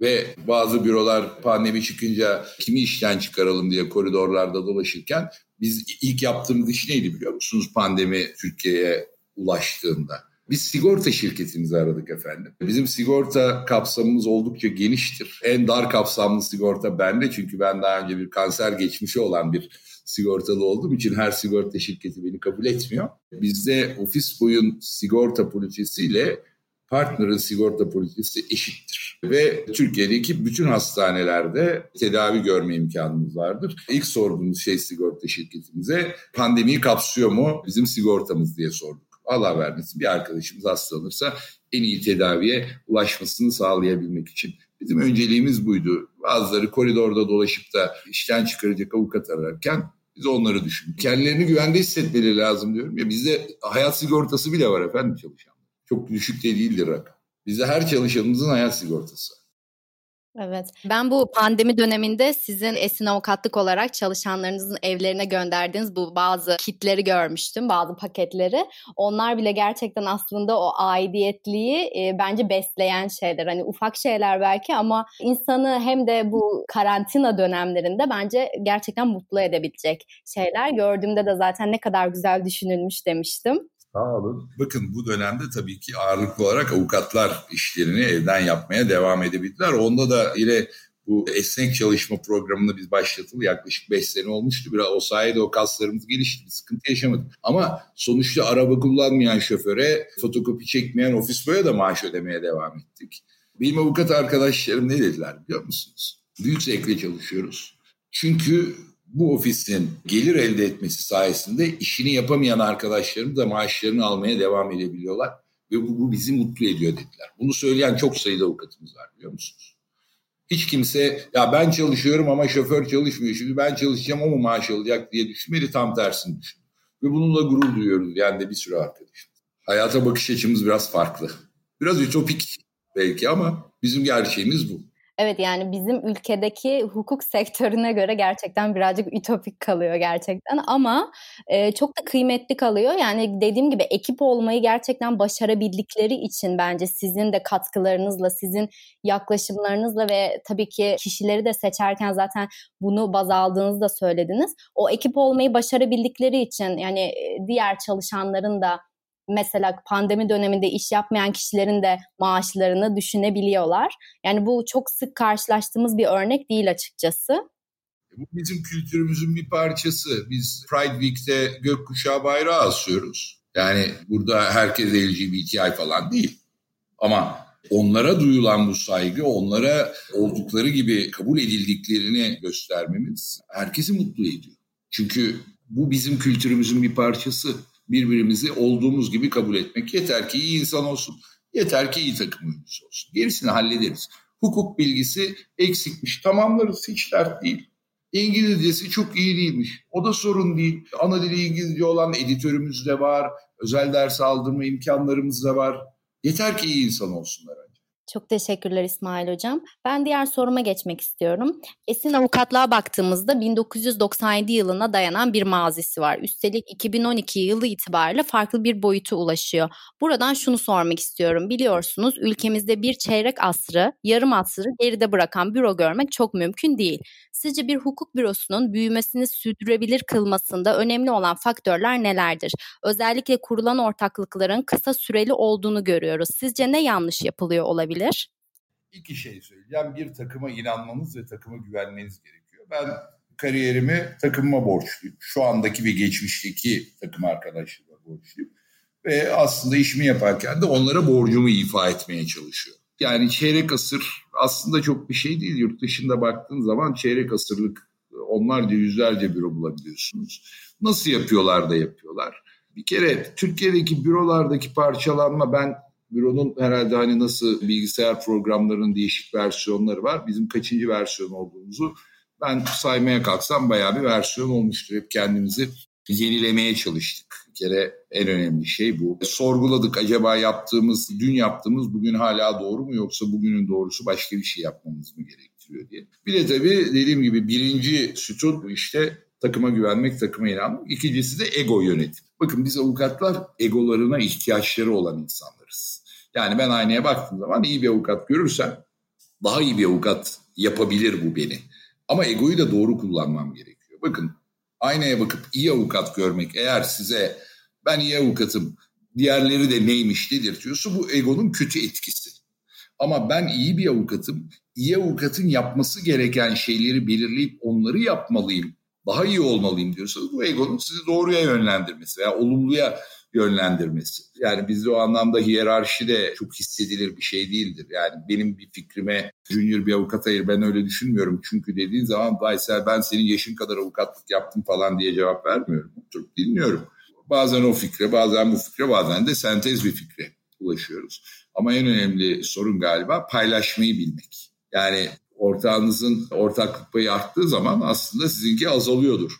Ve bazı bürolar pandemi çıkınca kimi işten çıkaralım diye koridorlarda dolaşırken biz ilk yaptığımız iş neydi biliyor musunuz pandemi Türkiye'ye ulaştığında? Biz sigorta şirketimizi aradık efendim. Bizim sigorta kapsamımız oldukça geniştir. En dar kapsamlı sigorta bende çünkü ben daha önce bir kanser geçmişi olan bir sigortalı olduğum için her sigorta şirketi beni kabul etmiyor. Bizde ofis boyun sigorta poliçesiyle partnerin sigorta politikası eşittir. Ve Türkiye'deki bütün hastanelerde tedavi görme imkanımız vardır. İlk sorduğumuz şey sigorta şirketimize pandemiyi kapsıyor mu bizim sigortamız diye sorduk. Allah vermesin bir arkadaşımız hastalanırsa en iyi tedaviye ulaşmasını sağlayabilmek için. Bizim önceliğimiz buydu. Bazıları koridorda dolaşıp da işten çıkaracak avukat ararken biz onları düşündük. Kendilerini güvende hissetmeleri lazım diyorum. Ya bizde hayat sigortası bile var efendim çalışan çok düşük de değildir rakam. Bizde her çalışanımızın hayat sigortası. Evet. Ben bu pandemi döneminde sizin esin avukatlık olarak çalışanlarınızın evlerine gönderdiğiniz bu bazı kitleri görmüştüm, bazı paketleri. Onlar bile gerçekten aslında o aidiyetliği e, bence besleyen şeyler. Hani ufak şeyler belki ama insanı hem de bu karantina dönemlerinde bence gerçekten mutlu edebilecek şeyler. Gördüğümde de zaten ne kadar güzel düşünülmüş demiştim. Sağ olun. Bakın bu dönemde tabii ki ağırlıklı olarak avukatlar işlerini evden yapmaya devam edebildiler. Onda da yine Bu esnek çalışma programını biz başlatılı yaklaşık 5 sene olmuştu. Biraz o sayede o kaslarımız gelişti. Bir sıkıntı yaşamadık. Ama sonuçta araba kullanmayan şoföre, fotokopi çekmeyen ofis boya da maaş ödemeye devam ettik. Benim avukat arkadaşlarım ne dediler biliyor musunuz? Büyük zevkle çalışıyoruz. Çünkü bu ofisin gelir elde etmesi sayesinde işini yapamayan arkadaşlarım da maaşlarını almaya devam edebiliyorlar. Ve bu, bu bizi mutlu ediyor dediler. Bunu söyleyen çok sayıda avukatımız var biliyor musunuz? Hiç kimse ya ben çalışıyorum ama şoför çalışmıyor. Şimdi ben çalışacağım ama maaş alacak diye düşünmedi. Tam tersini düşün. Ve bununla gurur duyuyoruz yani de bir sürü arkadaşım. Hayata bakış açımız biraz farklı. Biraz ütopik belki ama bizim gerçeğimiz bu. Evet yani bizim ülkedeki hukuk sektörüne göre gerçekten birazcık ütopik kalıyor gerçekten ama e, çok da kıymetli kalıyor. Yani dediğim gibi ekip olmayı gerçekten başarabildikleri için bence sizin de katkılarınızla, sizin yaklaşımlarınızla ve tabii ki kişileri de seçerken zaten bunu baz aldığınızı da söylediniz. O ekip olmayı başarabildikleri için yani diğer çalışanların da mesela pandemi döneminde iş yapmayan kişilerin de maaşlarını düşünebiliyorlar. Yani bu çok sık karşılaştığımız bir örnek değil açıkçası. Bu bizim kültürümüzün bir parçası. Biz Pride Week'te gökkuşağı bayrağı asıyoruz. Yani burada herkes LGBTI falan değil. Ama onlara duyulan bu saygı, onlara oldukları gibi kabul edildiklerini göstermemiz herkesi mutlu ediyor. Çünkü bu bizim kültürümüzün bir parçası birbirimizi olduğumuz gibi kabul etmek. Yeter ki iyi insan olsun, yeter ki iyi takım oyuncusu olsun. Gerisini hallederiz. Hukuk bilgisi eksikmiş, tamamlarız hiç dert değil. İngilizcesi çok iyi değilmiş. O da sorun değil. Ana dili İngilizce olan editörümüz de var. Özel ders aldırma imkanlarımız da var. Yeter ki iyi insan olsunlar. Çok teşekkürler İsmail Hocam. Ben diğer soruma geçmek istiyorum. Esin avukatlığa baktığımızda 1997 yılına dayanan bir mazisi var. Üstelik 2012 yılı itibariyle farklı bir boyutu ulaşıyor. Buradan şunu sormak istiyorum. Biliyorsunuz ülkemizde bir çeyrek asrı, yarım asrı geride bırakan büro görmek çok mümkün değil. Sizce bir hukuk bürosunun büyümesini sürdürebilir kılmasında önemli olan faktörler nelerdir? Özellikle kurulan ortaklıkların kısa süreli olduğunu görüyoruz. Sizce ne yanlış yapılıyor olabilir? İki şey söyleyeceğim. Bir takıma inanmanız ve takıma güvenmeniz gerekiyor. Ben kariyerimi takımıma borçluyum. Şu andaki ve geçmişteki takım arkadaşlarıma borçluyum. Ve aslında işimi yaparken de onlara borcumu ifa etmeye çalışıyorum. Yani çeyrek asır aslında çok bir şey değil. Yurt dışında baktığın zaman çeyrek asırlık onlarca yüzlerce büro bulabiliyorsunuz. Nasıl yapıyorlar da yapıyorlar. Bir kere Türkiye'deki bürolardaki parçalanma ben büronun herhalde hani nasıl bilgisayar programlarının değişik versiyonları var. Bizim kaçıncı versiyon olduğumuzu ben saymaya kalksam bayağı bir versiyon olmuştur. Hep kendimizi yenilemeye çalıştık. Kere en önemli şey bu. Sorguladık acaba yaptığımız, dün yaptığımız bugün hala doğru mu yoksa bugünün doğrusu başka bir şey yapmamız mı gerektiriyor diye. Bir de tabii dediğim gibi birinci sütun işte takıma güvenmek, takıma inanmak. İkincisi de ego yönetim. Bakın biz avukatlar egolarına ihtiyaçları olan insanlarız. Yani ben aynaya baktığım zaman iyi bir avukat görürsem daha iyi bir avukat yapabilir bu beni. Ama egoyu da doğru kullanmam gerekiyor. Bakın aynaya bakıp iyi avukat görmek eğer size ben iyi avukatım diğerleri de neymiş dedirtiyorsa bu egonun kötü etkisi. Ama ben iyi bir avukatım, iyi avukatın yapması gereken şeyleri belirleyip onları yapmalıyım, daha iyi olmalıyım diyorsanız bu egonun sizi doğruya yönlendirmesi veya olumluya yönlendirmesi. Yani bizde o anlamda hiyerarşi de çok hissedilir bir şey değildir. Yani benim bir fikrime junior bir avukat hayır ben öyle düşünmüyorum. Çünkü dediğin zaman Baysel ben senin yaşın kadar avukatlık yaptım falan diye cevap vermiyorum. Oturup dinliyorum. Bazen o fikre, bazen bu fikre, bazen de sentez bir fikre ulaşıyoruz. Ama en önemli sorun galiba paylaşmayı bilmek. Yani ortağınızın ortaklık payı arttığı zaman aslında sizinki azalıyordur.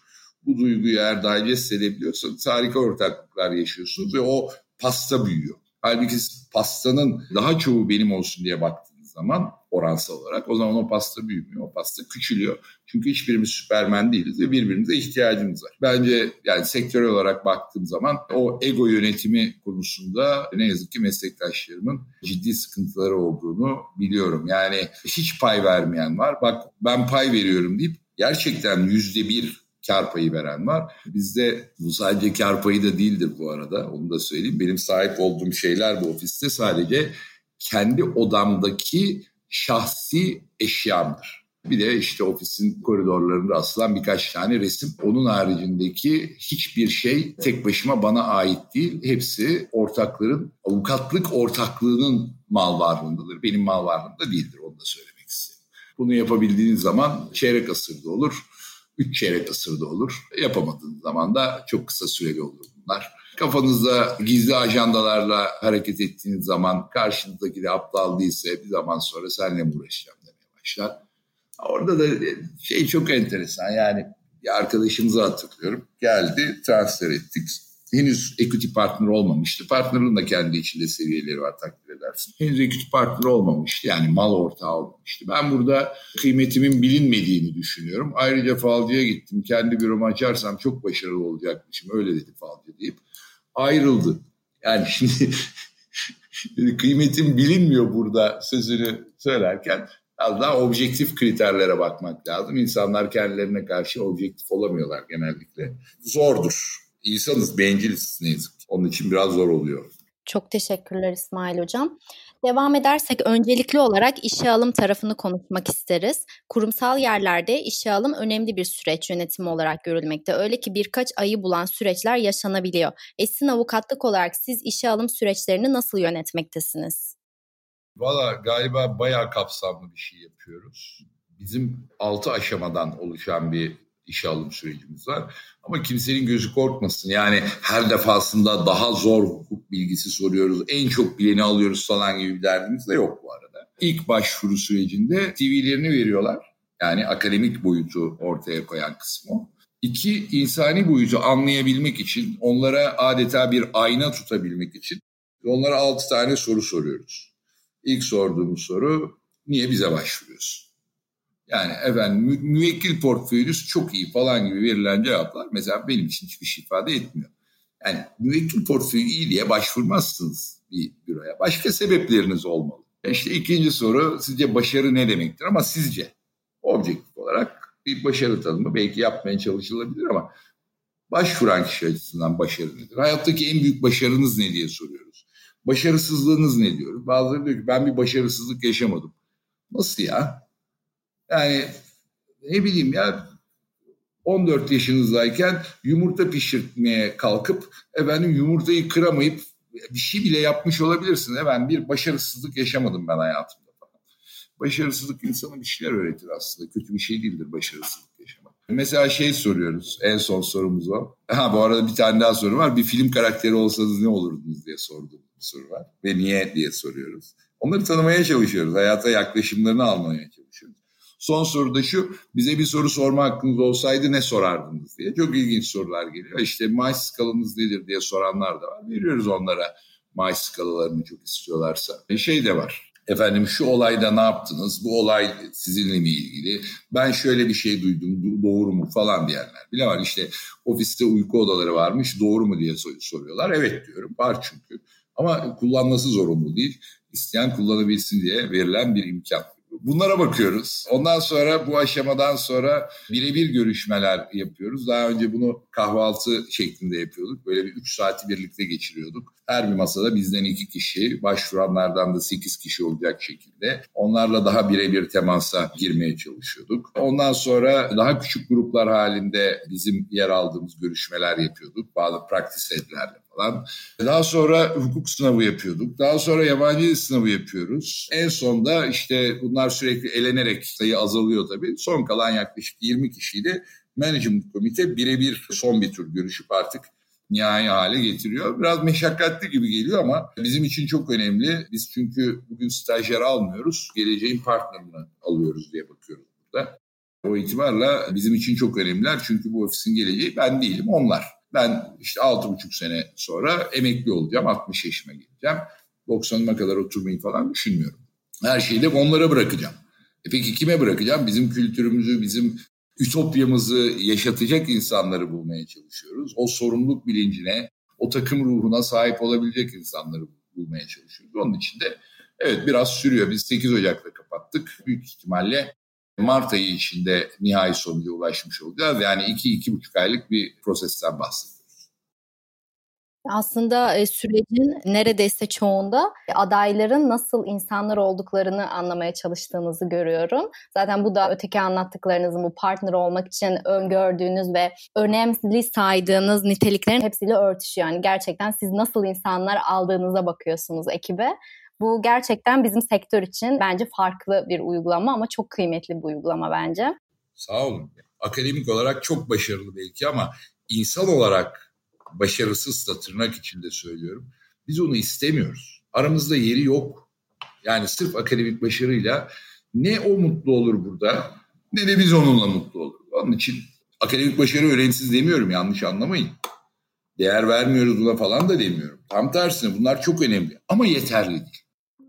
Bu duyguyu eğer digest edebiliyorsanız harika ortaklıklar yaşıyorsunuz ve o pasta büyüyor. Halbuki pastanın daha çoğu benim olsun diye baktığınız zaman oransal olarak o zaman o pasta büyümüyor. O pasta küçülüyor. Çünkü hiçbirimiz süpermen değiliz ve birbirimize ihtiyacımız var. Bence yani sektörel olarak baktığım zaman o ego yönetimi konusunda ne yazık ki meslektaşlarımın ciddi sıkıntıları olduğunu biliyorum. Yani hiç pay vermeyen var. Bak ben pay veriyorum deyip gerçekten yüzde bir kar payı veren var. Bizde bu sadece kar payı da değildir bu arada. Onu da söyleyeyim. Benim sahip olduğum şeyler bu ofiste sadece kendi odamdaki şahsi eşyamdır. Bir de işte ofisin koridorlarında asılan birkaç tane resim. Onun haricindeki hiçbir şey tek başıma bana ait değil. Hepsi ortakların, avukatlık ortaklığının mal varlığındadır. Benim mal varlığımda değildir onu da söylemek istedim. Bunu yapabildiğiniz zaman çeyrek asırda olur, üç çeyrek asırda olur. Yapamadığınız zaman da çok kısa süreli olur bunlar. Kafanızda gizli ajandalarla hareket ettiğiniz zaman karşınızdaki de aptal değilse bir zaman sonra seninle mi uğraşacağım demeye başlar. Orada da şey çok enteresan yani bir arkadaşımızı hatırlıyorum. Geldi transfer ettik. Henüz equity partner olmamıştı. Partner'ın da kendi içinde seviyeleri var takdir edersin. Henüz equity partner olmamıştı yani mal ortağı olmamıştı. Ben burada kıymetimin bilinmediğini düşünüyorum. Ayrıca falcıya gittim. Kendi büromu açarsam çok başarılı olacakmışım. Öyle dedi falcı deyip ayrıldı. Yani şimdi kıymetim bilinmiyor burada sözünü söylerken biraz daha objektif kriterlere bakmak lazım. İnsanlar kendilerine karşı objektif olamıyorlar genellikle. Zordur. İnsanız, benciliz ne yazık ki. Onun için biraz zor oluyor. Çok teşekkürler İsmail Hocam. Devam edersek öncelikli olarak işe alım tarafını konuşmak isteriz. Kurumsal yerlerde işe alım önemli bir süreç yönetimi olarak görülmekte. Öyle ki birkaç ayı bulan süreçler yaşanabiliyor. Esin avukatlık olarak siz işe alım süreçlerini nasıl yönetmektesiniz? Valla galiba bayağı kapsamlı bir şey yapıyoruz. Bizim altı aşamadan oluşan bir işe alım sürecimiz var. Ama kimsenin gözü korkmasın. Yani her defasında daha zor hukuk bilgisi soruyoruz. En çok bileni alıyoruz falan gibi bir derdimiz de yok bu arada. İlk başvuru sürecinde TV'lerini veriyorlar. Yani akademik boyutu ortaya koyan kısmı. İki, insani boyutu anlayabilmek için, onlara adeta bir ayna tutabilmek için onlara altı tane soru soruyoruz. İlk sorduğumuz soru, niye bize başvuruyorsun? Yani efendim mü, müvekkil portföyünüz çok iyi falan gibi verilen cevaplar mesela benim için hiçbir şey ifade etmiyor. Yani müvekkil portföyü iyi diye başvurmazsınız bir büroya. Başka sebepleriniz olmalı. İşte ikinci soru sizce başarı ne demektir ama sizce objektif olarak bir başarı tanımı belki yapmaya çalışılabilir ama başvuran kişi açısından başarı nedir? Hayattaki en büyük başarınız ne diye soruyoruz. Başarısızlığınız ne diyoruz? Bazıları diyor ki ben bir başarısızlık yaşamadım. Nasıl ya? Yani ne bileyim ya 14 yaşınızdayken yumurta pişirmeye kalkıp efendim yumurtayı kıramayıp bir şey bile yapmış olabilirsin. Efendim bir başarısızlık yaşamadım ben hayatımda. Başarısızlık insana bir şeyler öğretir aslında. Kötü bir şey değildir başarısızlık yaşamak. Mesela şey soruyoruz. En son sorumuz o. Ha bu arada bir tane daha soru var. Bir film karakteri olsanız ne olurdunuz diye sorduğum bir soru var. Ve niye diye soruyoruz. Onları tanımaya çalışıyoruz. Hayata yaklaşımlarını almaya çalışıyoruz. Son soru da şu, bize bir soru sorma hakkınız olsaydı ne sorardınız diye. Çok ilginç sorular geliyor. İşte maaş skalanız nedir diye soranlar da var. Veriyoruz onlara maaş skalalarını çok istiyorlarsa. E şey de var. Efendim şu olayda ne yaptınız? Bu olay sizinle mi ilgili? Ben şöyle bir şey duydum. Doğru mu falan diyenler bile var. İşte ofiste uyku odaları varmış. Doğru mu diye soruyorlar. Evet diyorum. Var çünkü. Ama kullanması zorunlu değil. İsteyen kullanabilsin diye verilen bir imkan. Bunlara bakıyoruz. Ondan sonra bu aşamadan sonra birebir görüşmeler yapıyoruz. Daha önce bunu kahvaltı şeklinde yapıyorduk. Böyle bir üç saati birlikte geçiriyorduk. Her bir masada bizden iki kişi, başvuranlardan da sekiz kişi olacak şekilde. Onlarla daha birebir temasa girmeye çalışıyorduk. Ondan sonra daha küçük gruplar halinde bizim yer aldığımız görüşmeler yapıyorduk. Bazı practice setlerle falan. Daha sonra hukuk sınavı yapıyorduk. Daha sonra yabancı dil sınavı yapıyoruz. En sonda işte bunlar sürekli elenerek sayı azalıyor tabii. Son kalan yaklaşık 20 kişiyle management komite birebir son bir tur görüşüp artık nihai hale getiriyor. Biraz meşakkatli gibi geliyor ama bizim için çok önemli. Biz çünkü bugün stajyer almıyoruz. Geleceğin partnerini alıyoruz diye bakıyoruz burada. O itibarla bizim için çok önemliler. Çünkü bu ofisin geleceği ben değilim onlar. Ben işte altı buçuk sene sonra emekli olacağım. 60 yaşıma geleceğim. 90'ıma kadar oturmayı falan düşünmüyorum. Her şeyi de onlara bırakacağım. E peki kime bırakacağım? Bizim kültürümüzü, bizim ütopyamızı yaşatacak insanları bulmaya çalışıyoruz. O sorumluluk bilincine, o takım ruhuna sahip olabilecek insanları bulmaya çalışıyoruz. Onun için de evet biraz sürüyor. Biz 8 Ocak'ta kapattık. Büyük ihtimalle Mart ayı içinde nihai sonuca ulaşmış olacağız. Yani iki iki buçuk aylık bir prosesten bahsediyoruz. Aslında e, sürecin neredeyse çoğunda adayların nasıl insanlar olduklarını anlamaya çalıştığınızı görüyorum. Zaten bu da öteki anlattıklarınızın bu partner olmak için öngördüğünüz ve önemli saydığınız niteliklerin hepsiyle örtüşüyor. Yani gerçekten siz nasıl insanlar aldığınıza bakıyorsunuz ekibe. Bu gerçekten bizim sektör için bence farklı bir uygulama ama çok kıymetli bir uygulama bence. Sağ olun. Akademik olarak çok başarılı belki ama insan olarak başarısız da tırnak içinde söylüyorum. Biz onu istemiyoruz. Aramızda yeri yok. Yani sırf akademik başarıyla ne o mutlu olur burada ne de biz onunla mutlu olur. Onun için akademik başarı öğrensiz demiyorum yanlış anlamayın. Değer vermiyoruz buna falan da demiyorum. Tam tersine bunlar çok önemli ama yeterli değil.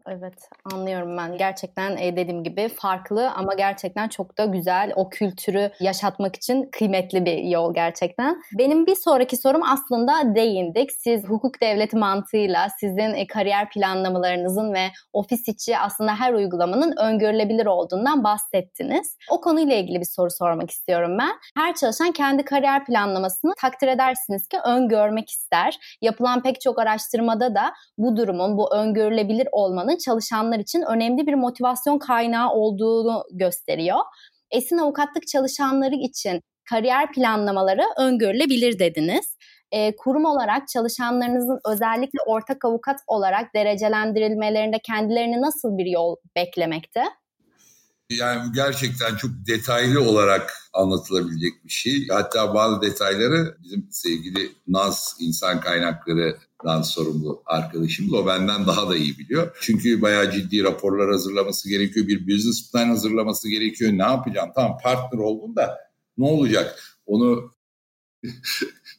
Evet anlıyorum ben. Gerçekten e, dediğim gibi farklı ama gerçekten çok da güzel. O kültürü yaşatmak için kıymetli bir yol gerçekten. Benim bir sonraki sorum aslında değindik. Siz hukuk devleti mantığıyla sizin e, kariyer planlamalarınızın ve ofis içi aslında her uygulamanın öngörülebilir olduğundan bahsettiniz. O konuyla ilgili bir soru sormak istiyorum ben. Her çalışan kendi kariyer planlamasını takdir edersiniz ki öngörmek ister. Yapılan pek çok araştırmada da bu durumun, bu öngörülebilir olmanın çalışanlar için önemli bir motivasyon kaynağı olduğunu gösteriyor. Esin avukatlık çalışanları için kariyer planlamaları öngörülebilir dediniz. E, kurum olarak çalışanlarınızın özellikle ortak avukat olarak derecelendirilmelerinde kendilerini nasıl bir yol beklemekte? Yani gerçekten çok detaylı olarak anlatılabilecek bir şey. Hatta bazı detayları bizim sevgili Naz insan kaynaklarından sorumlu arkadaşımız o benden daha da iyi biliyor. Çünkü bayağı ciddi raporlar hazırlaması gerekiyor. Bir business plan hazırlaması gerekiyor. Ne yapacağım? Tamam partner oldum da ne olacak? Onu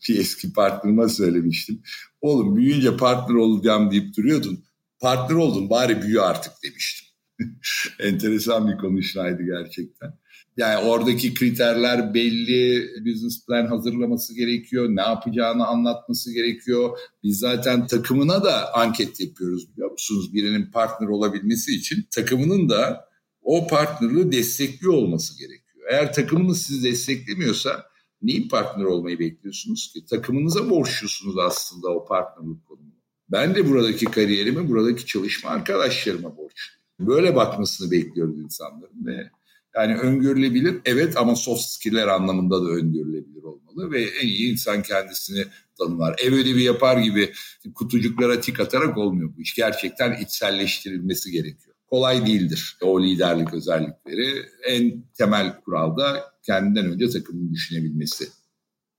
bir eski partnerime söylemiştim. Oğlum büyüyünce partner olacağım deyip duruyordun. Partner oldun bari büyü artık demiştim. Enteresan bir konuşmaydı gerçekten. Yani oradaki kriterler belli, business plan hazırlaması gerekiyor, ne yapacağını anlatması gerekiyor. Biz zaten takımına da anket yapıyoruz biliyor musunuz? Birinin partner olabilmesi için takımının da o partnerlığı destekliyor olması gerekiyor. Eğer takımınız sizi desteklemiyorsa neyin partner olmayı bekliyorsunuz ki? Takımınıza borçlusunuz aslında o partnerlik konumunu. Ben de buradaki kariyerimi, buradaki çalışma arkadaşlarıma borçluyum. Böyle bakmasını bekliyoruz insanların ve yani öngörülebilir evet ama soft skill'ler anlamında da öngörülebilir olmalı ve en iyi insan kendisini tanımlar. Ev ödevi yapar gibi kutucuklara tik atarak olmuyor bu iş. Gerçekten içselleştirilmesi gerekiyor. Kolay değildir o liderlik özellikleri. En temel kuralda kendinden önce takımın düşünebilmesi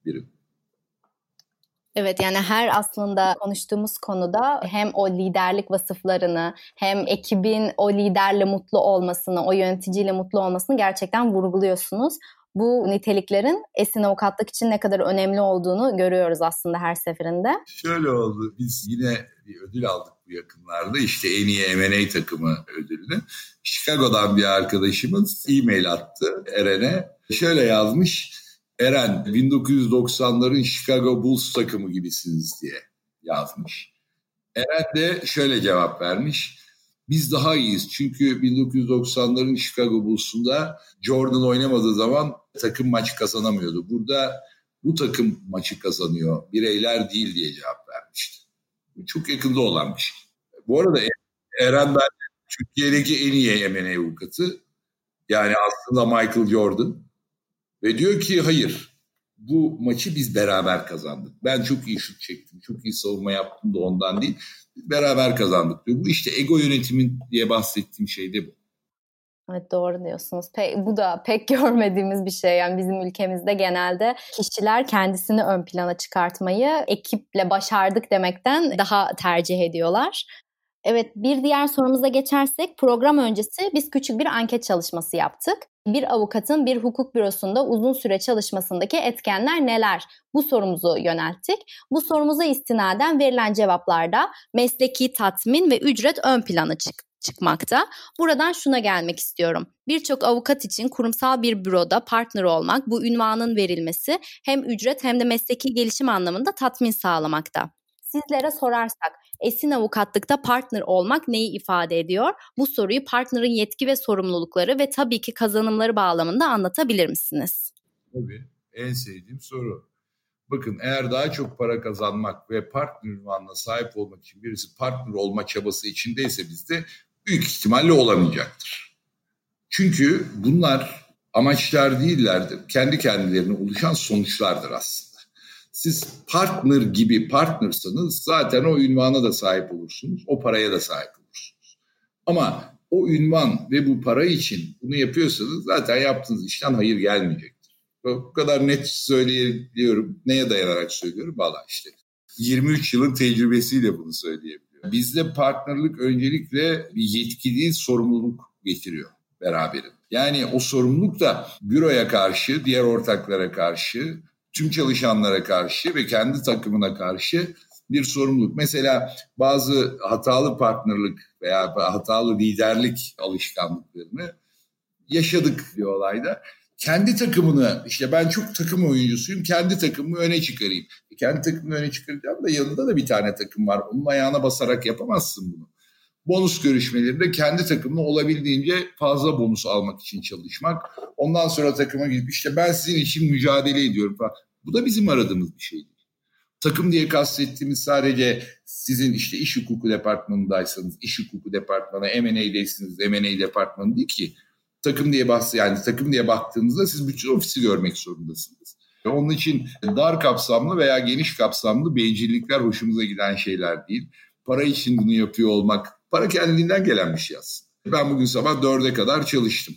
birim. Evet yani her aslında konuştuğumuz konuda hem o liderlik vasıflarını hem ekibin o liderle mutlu olmasını, o yöneticiyle mutlu olmasını gerçekten vurguluyorsunuz. Bu niteliklerin esin avukatlık için ne kadar önemli olduğunu görüyoruz aslında her seferinde. Şöyle oldu. Biz yine bir ödül aldık bu yakınlarda. İşte en iyi M&A takımı ödülünü. Chicago'dan bir arkadaşımız e-mail attı Eren'e. Şöyle yazmış Eren 1990'ların Chicago Bulls takımı gibisiniz diye yazmış. Eren de şöyle cevap vermiş. Biz daha iyiyiz çünkü 1990'ların Chicago Bulls'unda Jordan oynamadığı zaman takım maç kazanamıyordu. Burada bu takım maçı kazanıyor, bireyler değil diye cevap vermişti. Çok yakında olan bir şey. Bu arada Eren ben Türkiye'deki en iyi M&A avukatı. Yani aslında Michael Jordan. Ve diyor ki hayır bu maçı biz beraber kazandık. Ben çok iyi şut çektim, çok iyi savunma yaptım da ondan değil. Biz beraber kazandık diyor. Bu işte ego yönetimin diye bahsettiğim şey de bu. Evet doğru diyorsunuz. Pe- bu da pek görmediğimiz bir şey. Yani bizim ülkemizde genelde kişiler kendisini ön plana çıkartmayı ekiple başardık demekten daha tercih ediyorlar. Evet bir diğer sorumuza geçersek program öncesi biz küçük bir anket çalışması yaptık. Bir avukatın bir hukuk bürosunda uzun süre çalışmasındaki etkenler neler? Bu sorumuzu yönelttik. Bu sorumuza istinaden verilen cevaplarda mesleki tatmin ve ücret ön plana çıktı çıkmakta. Buradan şuna gelmek istiyorum. Birçok avukat için kurumsal bir büroda partner olmak, bu ünvanın verilmesi hem ücret hem de mesleki gelişim anlamında tatmin sağlamakta. Sizlere sorarsak Esin avukatlıkta partner olmak neyi ifade ediyor? Bu soruyu partnerin yetki ve sorumlulukları ve tabii ki kazanımları bağlamında anlatabilir misiniz? Tabii. En sevdiğim soru. Bakın eğer daha çok para kazanmak ve partner ünvanına sahip olmak için birisi partner olma çabası içindeyse bizde büyük ihtimalle olamayacaktır. Çünkü bunlar amaçlar değillerdir. Kendi kendilerine oluşan sonuçlardır aslında. Siz partner gibi partnersanız zaten o ünvana da sahip olursunuz. O paraya da sahip olursunuz. Ama o ünvan ve bu para için bunu yapıyorsanız zaten yaptığınız işten hayır gelmeyecektir. Bu kadar net söyleyebiliyorum. Neye dayanarak söylüyorum? Valla işte 23 yılın tecrübesiyle bunu söyleyebiliyorum. Bizde partnerlik öncelikle bir yetki değil sorumluluk getiriyor beraberinde. Yani o sorumluluk da büroya karşı, diğer ortaklara karşı, tüm çalışanlara karşı ve kendi takımına karşı bir sorumluluk. Mesela bazı hatalı partnerlik veya hatalı liderlik alışkanlıklarını yaşadık bir olayda. Kendi takımını işte ben çok takım oyuncusuyum kendi takımımı öne çıkarayım. E kendi takımını öne çıkaracağım da yanında da bir tane takım var. Onun ayağına basarak yapamazsın bunu bonus görüşmelerinde kendi takımına olabildiğince fazla bonus almak için çalışmak. Ondan sonra takıma gidip işte ben sizin için mücadele ediyorum falan. Bu da bizim aradığımız bir şey. Takım diye kastettiğimiz sadece sizin işte iş hukuku departmanındaysanız iş hukuku departmanı, M&A'deysiniz M&A departmanı değil ki. Takım diye bahs yani takım diye baktığınızda siz bütün ofisi görmek zorundasınız. Onun için dar kapsamlı veya geniş kapsamlı bencillikler hoşumuza giden şeyler değil. Para için bunu yapıyor olmak Para kendiliğinden gelen bir şey aslında. Ben bugün sabah dörde kadar çalıştım.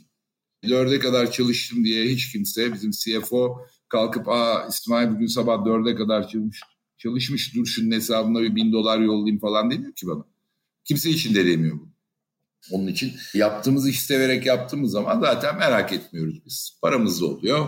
Dörde kadar çalıştım diye hiç kimse bizim CFO kalkıp aa İsmail bugün sabah dörde kadar çalışmış, çalışmış dur şunun hesabına bir bin dolar yollayayım falan demiyor ki bana. Kimse için de demiyor bu. Onun için yaptığımız iş severek yaptığımız zaman zaten merak etmiyoruz biz. Paramız da oluyor,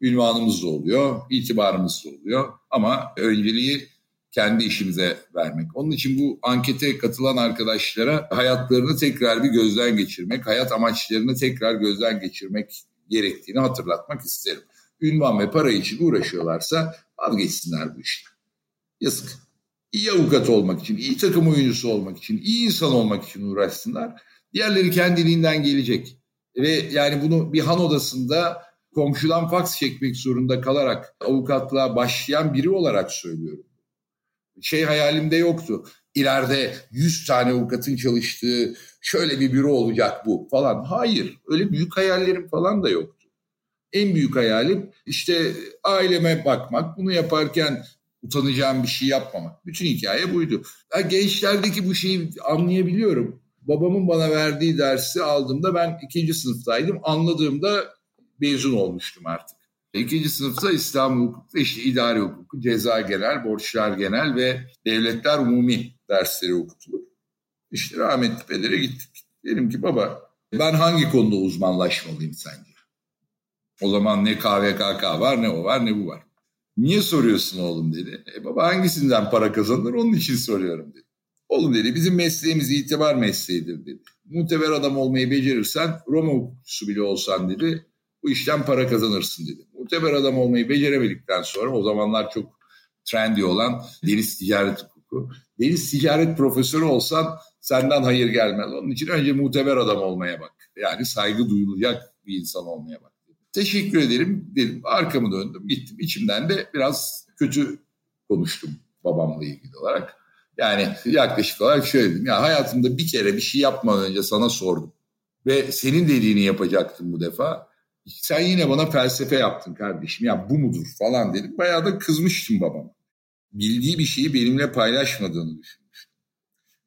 ünvanımız da oluyor, itibarımız da oluyor. Ama önceliği kendi işimize vermek. Onun için bu ankete katılan arkadaşlara hayatlarını tekrar bir gözden geçirmek, hayat amaçlarını tekrar gözden geçirmek gerektiğini hatırlatmak isterim. Ünvan ve para için uğraşıyorlarsa vazgeçsinler bu işten. Yazık. İyi avukat olmak için, iyi takım oyuncusu olmak için, iyi insan olmak için uğraşsınlar. Diğerleri kendiliğinden gelecek. Ve yani bunu bir han odasında komşudan faks çekmek zorunda kalarak avukatlığa başlayan biri olarak söylüyorum şey hayalimde yoktu. İleride 100 tane avukatın çalıştığı şöyle bir büro olacak bu falan. Hayır öyle büyük hayallerim falan da yoktu. En büyük hayalim işte aileme bakmak, bunu yaparken utanacağım bir şey yapmamak. Bütün hikaye buydu. Ben gençlerdeki bu şeyi anlayabiliyorum. Babamın bana verdiği dersi aldığımda ben ikinci sınıftaydım. Anladığımda mezun olmuştum artık. İkinci sınıfta İslam hukuku, işte idari hukuku, ceza genel, borçlar genel ve devletler umumi dersleri okutulur. İşte rahmetli pedere gittik. Dedim ki baba ben hangi konuda uzmanlaşmalıyım sence? O zaman ne KVKK var ne o var ne bu var. Niye soruyorsun oğlum dedi. E baba hangisinden para kazanır onun için soruyorum dedi. Oğlum dedi bizim mesleğimiz itibar mesleğidir dedi. Muteber adam olmayı becerirsen Roma hukukçusu bile olsan dedi bu işten para kazanırsın dedi. Muteber adam olmayı beceremedikten sonra o zamanlar çok trendy olan deniz ticaret hukuku. Deniz ticaret profesörü olsan senden hayır gelmez. Onun için önce muteber adam olmaya bak. Yani saygı duyulacak bir insan olmaya bak. Teşekkür ederim dedim. Arkamı döndüm gittim. İçimden de biraz kötü konuştum babamla ilgili olarak. Yani yaklaşık olarak şöyle dedim. Ya hayatımda bir kere bir şey yapmadan önce sana sordum. Ve senin dediğini yapacaktım bu defa sen yine bana felsefe yaptın kardeşim ya bu mudur falan dedim. Bayağı da kızmıştım babam. Bildiği bir şeyi benimle paylaşmadığını düşünmüştüm.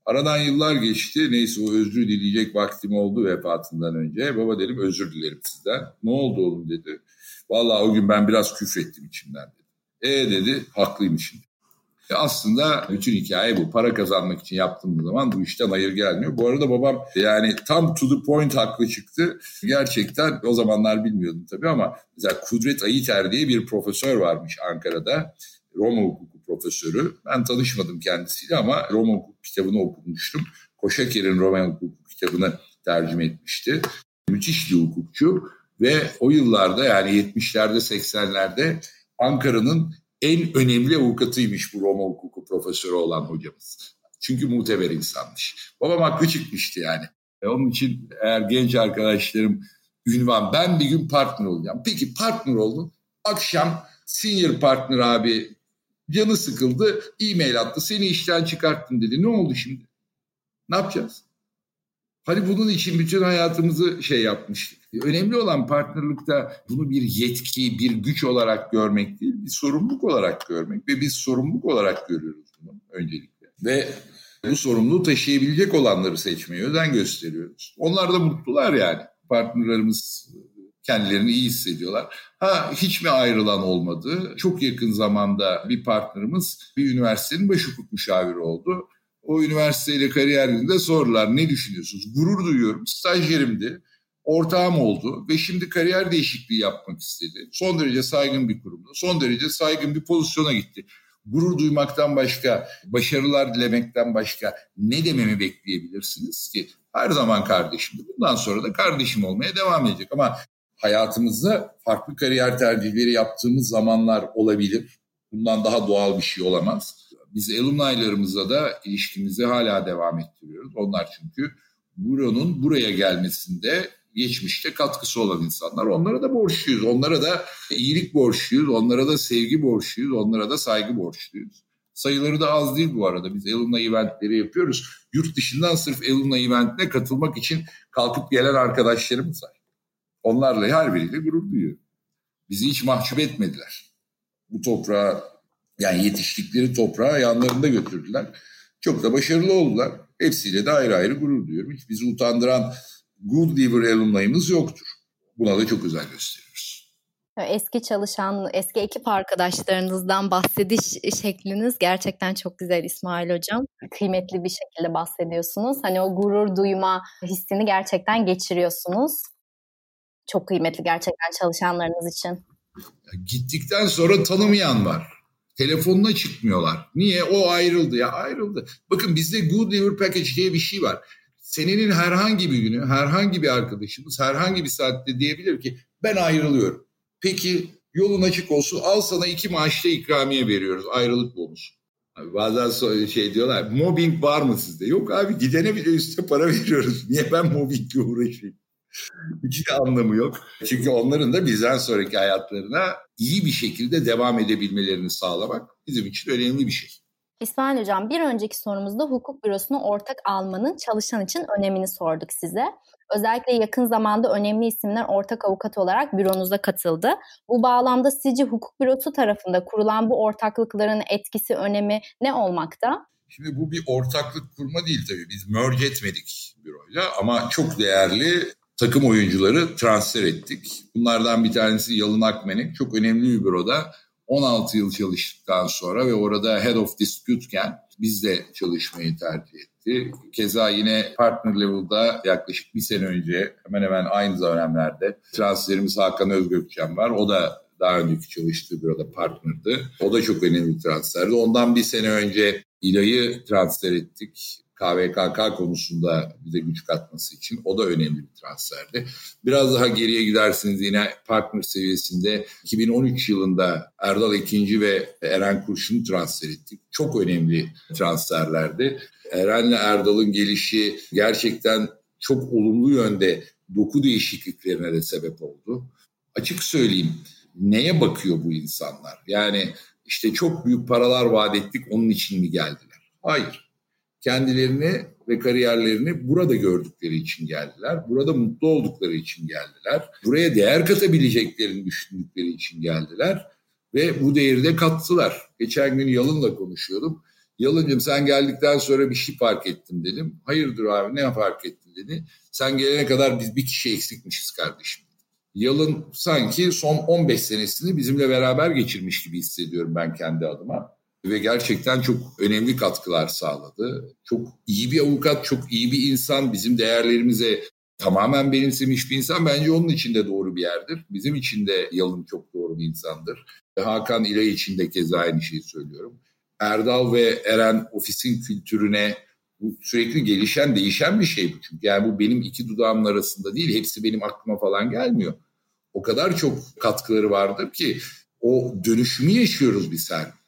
Aradan yıllar geçti. Neyse o özür dileyecek vaktim oldu vefatından önce. Baba dedim özür dilerim sizden. Ne oldu oğlum dedi. Vallahi o gün ben biraz küfrettim içimden dedi. E dedi haklıymışım. E aslında bütün hikaye bu. Para kazanmak için yaptığım zaman bu işten hayır gelmiyor. Bu arada babam yani tam to the point haklı çıktı. Gerçekten o zamanlar bilmiyordum tabii ama mesela Kudret Ayiter diye bir profesör varmış Ankara'da. Roma hukuku profesörü. Ben tanışmadım kendisiyle ama Roma hukuku kitabını okumuştum. Koşaker'in Roma hukuku kitabını tercüme etmişti. Müthiş bir hukukçu ve o yıllarda yani 70'lerde 80'lerde Ankara'nın en önemli avukatıymış bu Roma hukuku profesörü olan hocamız. Çünkü muteber insanmış. Babam haklı çıkmıştı yani. E onun için eğer genç arkadaşlarım ünvan ben bir gün partner olacağım. Peki partner oldun akşam Senior partner abi canı sıkıldı, e-mail attı, seni işten çıkarttım dedi. Ne oldu şimdi? Ne yapacağız? Hani bunun için bütün hayatımızı şey yapmıştık. Önemli olan partnerlikte bunu bir yetki, bir güç olarak görmek değil, bir sorumluluk olarak görmek ve biz sorumluluk olarak görüyoruz bunu öncelikle. Ve bu sorumluluğu taşıyabilecek olanları seçmeye özen gösteriyoruz. Onlar da mutlular yani. Partnerlerimiz kendilerini iyi hissediyorlar. Ha hiç mi ayrılan olmadı? Çok yakın zamanda bir partnerimiz bir üniversitenin baş hukuk müşaviri oldu. O üniversiteyle kariyerinde sordular ne düşünüyorsunuz? Gurur duyuyorum. Stajyerimdi. Ortağım oldu ve şimdi kariyer değişikliği yapmak istedi. Son derece saygın bir kurumda, son derece saygın bir pozisyona gitti. Gurur duymaktan başka, başarılar dilemekten başka ne dememi bekleyebilirsiniz ki? Her zaman kardeşimdi. Bundan sonra da kardeşim olmaya devam edecek. Ama hayatımızda farklı kariyer tercihleri yaptığımız zamanlar olabilir. Bundan daha doğal bir şey olamaz. Biz alumni'larımızla da ilişkimizi hala devam ettiriyoruz. Onlar çünkü buranın buraya gelmesinde geçmişte katkısı olan insanlar. Onlara da borçluyuz. Onlara da iyilik borçluyuz. Onlara da sevgi borçluyuz. Onlara da saygı borçluyuz. Sayıları da az değil bu arada. Biz alumni eventleri yapıyoruz. Yurt dışından sırf alumni eventine katılmak için kalkıp gelen arkadaşlarımız var. Onlarla her biriyle gurur duyuyor. Bizi hiç mahcup etmediler. Bu toprağa yani yetiştikleri toprağı yanlarında götürdüler. Çok da başarılı oldular. Hepsiyle de ayrı ayrı gurur duyuyorum. Hiç bizi utandıran good liver alumni'ımız yoktur. Buna da çok özen gösteriyoruz. Eski çalışan, eski ekip arkadaşlarınızdan bahsediş şekliniz gerçekten çok güzel İsmail Hocam. Kıymetli bir şekilde bahsediyorsunuz. Hani o gurur duyma hissini gerçekten geçiriyorsunuz. Çok kıymetli gerçekten çalışanlarınız için. Gittikten sonra tanımayan var. Telefonuna çıkmıyorlar. Niye? O ayrıldı ya ayrıldı. Bakın bizde Good Liver Package diye bir şey var. Senenin herhangi bir günü herhangi bir arkadaşımız herhangi bir saatte diyebilir ki ben ayrılıyorum. Peki yolun açık olsun al sana iki maaşta ikramiye veriyoruz ayrılık bonusu. Abi bazen şey diyorlar mobbing var mı sizde? Yok abi gidene bile üstte para veriyoruz. Niye ben mobbingle uğraşayım? Hiç anlamı yok. Çünkü onların da bizden sonraki hayatlarına iyi bir şekilde devam edebilmelerini sağlamak bizim için önemli bir şey. İsmail Hocam bir önceki sorumuzda hukuk bürosunu ortak almanın çalışan için önemini sorduk size. Özellikle yakın zamanda önemli isimler ortak avukat olarak büronuza katıldı. Bu bağlamda sizce hukuk bürosu tarafında kurulan bu ortaklıkların etkisi, önemi ne olmakta? Şimdi bu bir ortaklık kurma değil tabii. Biz merge etmedik büroyla ama çok değerli takım oyuncuları transfer ettik. Bunlardan bir tanesi Yalın Akmenik. Çok önemli bir büroda 16 yıl çalıştıktan sonra ve orada Head of Dispute'ken biz de çalışmayı tercih etti. Keza yine partner level'da yaklaşık bir sene önce hemen hemen aynı dönemlerde transferimiz Hakan Özgökçen var. O da daha önceki çalıştığı büroda partnerdi. O da çok önemli bir transferdi. Ondan bir sene önce İlay'ı transfer ettik. KVKK konusunda bize güç katması için o da önemli bir transferdi. Biraz daha geriye gidersiniz yine partner seviyesinde 2013 yılında Erdal Ekinci ve Eren Kurşun'u transfer ettik. Çok önemli transferlerdi. Eren'le Erdal'ın gelişi gerçekten çok olumlu yönde doku değişikliklerine de sebep oldu. Açık söyleyeyim neye bakıyor bu insanlar? Yani işte çok büyük paralar vaat ettik onun için mi geldiler? Hayır kendilerini ve kariyerlerini burada gördükleri için geldiler. Burada mutlu oldukları için geldiler. Buraya değer katabileceklerini düşündükleri için geldiler. Ve bu değeri de kattılar. Geçen gün Yalın'la konuşuyordum. Yalın'cığım sen geldikten sonra bir şey fark ettim dedim. Hayırdır abi ne fark ettin dedi. Sen gelene kadar biz bir kişi eksikmişiz kardeşim. Yalın sanki son 15 senesini bizimle beraber geçirmiş gibi hissediyorum ben kendi adıma ve gerçekten çok önemli katkılar sağladı. Çok iyi bir avukat, çok iyi bir insan, bizim değerlerimize tamamen benimsemiş bir insan. Bence onun için de doğru bir yerdir. Bizim için de Yalın çok doğru bir insandır. Hakan İlay için de keza aynı şeyi söylüyorum. Erdal ve Eren ofisin kültürüne bu sürekli gelişen, değişen bir şey bu. Çünkü yani bu benim iki dudağımın arasında değil, hepsi benim aklıma falan gelmiyor. O kadar çok katkıları vardır ki o dönüşümü yaşıyoruz biz her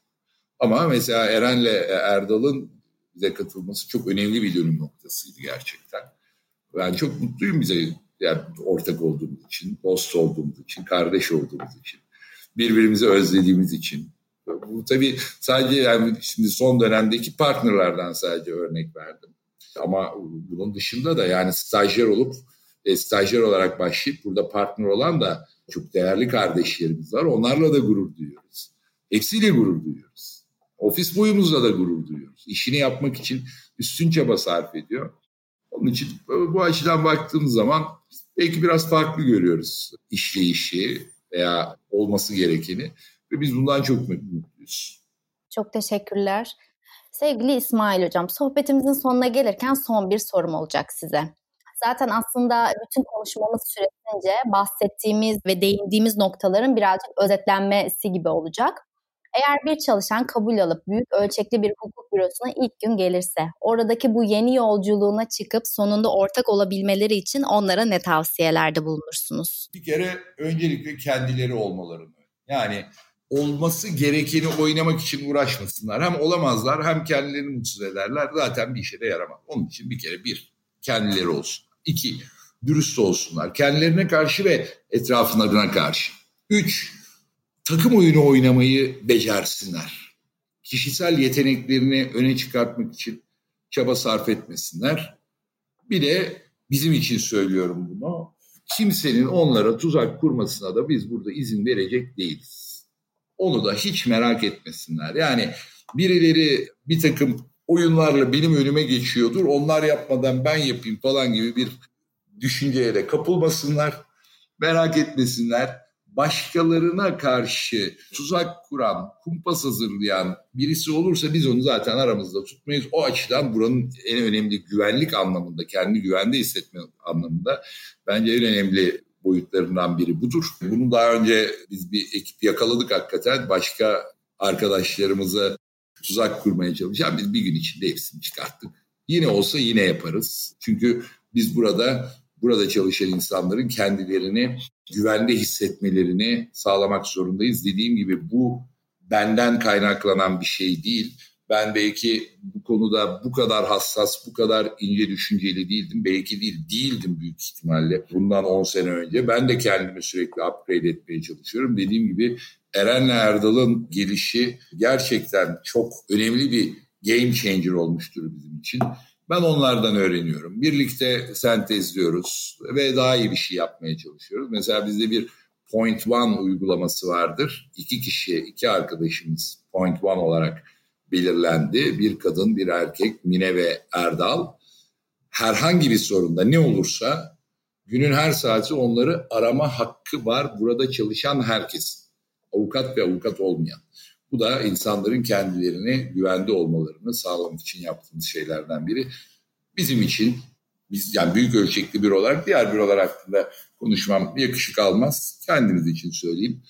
ama mesela Eren'le Erdal'ın bize katılması çok önemli bir dönüm noktasıydı gerçekten. Ben çok mutluyum bize yani ortak olduğumuz için, dost olduğumuz için, kardeş olduğumuz için. birbirimizi özlediğimiz için. Bu tabii sadece yani şimdi son dönemdeki partnerlerden sadece örnek verdim. Ama bunun dışında da yani stajyer olup e, stajyer olarak başlayıp burada partner olan da çok değerli kardeşlerimiz var. Onlarla da gurur duyuyoruz. Hepsiyle gurur duyuyoruz. Ofis boyumuzla da gurur duyuyoruz. İşini yapmak için üstün çaba sarf ediyor. Onun için bu açıdan baktığımız zaman belki biraz farklı görüyoruz işleyişi veya olması gerekeni ve biz bundan çok mutluyuz. Çok teşekkürler. Sevgili İsmail Hocam, sohbetimizin sonuna gelirken son bir sorum olacak size. Zaten aslında bütün konuşmamız süresince bahsettiğimiz ve değindiğimiz noktaların birazcık özetlenmesi gibi olacak. Eğer bir çalışan kabul alıp büyük ölçekli bir hukuk bürosuna ilk gün gelirse, oradaki bu yeni yolculuğuna çıkıp sonunda ortak olabilmeleri için onlara ne tavsiyelerde bulunursunuz? Bir kere öncelikle kendileri olmalarını. Yani olması gerekeni oynamak için uğraşmasınlar. Hem olamazlar hem kendilerini mutsuz ederler. Zaten bir işe de yaramaz. Onun için bir kere bir, kendileri olsun. İki, dürüst olsunlar. Kendilerine karşı ve etraflarına karşı. Üç, takım oyunu oynamayı becersinler. Kişisel yeteneklerini öne çıkartmak için çaba sarf etmesinler. Bir de bizim için söylüyorum bunu. Kimsenin onlara tuzak kurmasına da biz burada izin verecek değiliz. Onu da hiç merak etmesinler. Yani birileri bir takım oyunlarla benim önüme geçiyordur. Onlar yapmadan ben yapayım falan gibi bir düşünceye de kapılmasınlar. Merak etmesinler başkalarına karşı tuzak kuran, kumpas hazırlayan birisi olursa biz onu zaten aramızda tutmayız. O açıdan buranın en önemli güvenlik anlamında, kendi güvende hissetme anlamında bence en önemli boyutlarından biri budur. Bunu daha önce biz bir ekip yakaladık hakikaten. Başka arkadaşlarımıza tuzak kurmaya çalışan biz bir gün içinde hepsini çıkarttık. Yine olsa yine yaparız. Çünkü biz burada burada çalışan insanların kendilerini güvende hissetmelerini sağlamak zorundayız. Dediğim gibi bu benden kaynaklanan bir şey değil. Ben belki bu konuda bu kadar hassas, bu kadar ince düşünceli değildim. Belki değil, değildim büyük ihtimalle. Bundan 10 sene önce. Ben de kendimi sürekli upgrade etmeye çalışıyorum. Dediğim gibi Eren'le Erdal'ın gelişi gerçekten çok önemli bir game changer olmuştur bizim için. Ben onlardan öğreniyorum. Birlikte sentezliyoruz ve daha iyi bir şey yapmaya çalışıyoruz. Mesela bizde bir Point One uygulaması vardır. İki kişi, iki arkadaşımız Point One olarak belirlendi. Bir kadın, bir erkek, Mine ve Erdal. Herhangi bir sorunda ne olursa günün her saati onları arama hakkı var burada çalışan herkes. Avukat ve avukat olmayan. Bu da insanların kendilerine güvende olmalarını sağlamak için yaptığımız şeylerden biri. Bizim için biz yani büyük ölçekli bir olarak diğer bürolar hakkında konuşmam yakışık almaz. Kendimiz için söyleyeyim.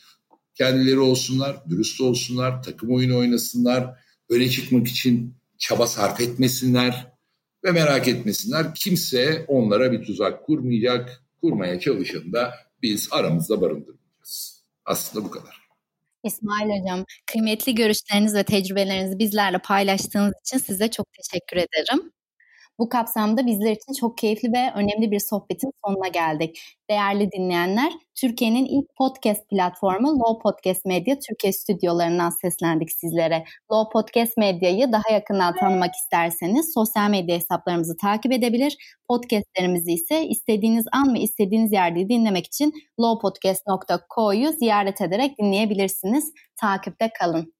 Kendileri olsunlar, dürüst olsunlar, takım oyunu oynasınlar, öne çıkmak için çaba sarf etmesinler ve merak etmesinler. Kimse onlara bir tuzak kurmayacak, kurmaya çalışın da biz aramızda barındırmayacağız. Aslında bu kadar. İsmail Hocam, kıymetli görüşleriniz ve tecrübelerinizi bizlerle paylaştığınız için size çok teşekkür ederim. Bu kapsamda bizler için çok keyifli ve önemli bir sohbetin sonuna geldik. Değerli dinleyenler, Türkiye'nin ilk podcast platformu Low Podcast Media Türkiye stüdyolarından seslendik sizlere. Low Podcast Medya'yı daha yakından tanımak isterseniz sosyal medya hesaplarımızı takip edebilir. Podcastlerimizi ise istediğiniz an ve istediğiniz yerde dinlemek için lowpodcast.co'yu ziyaret ederek dinleyebilirsiniz. Takipte kalın.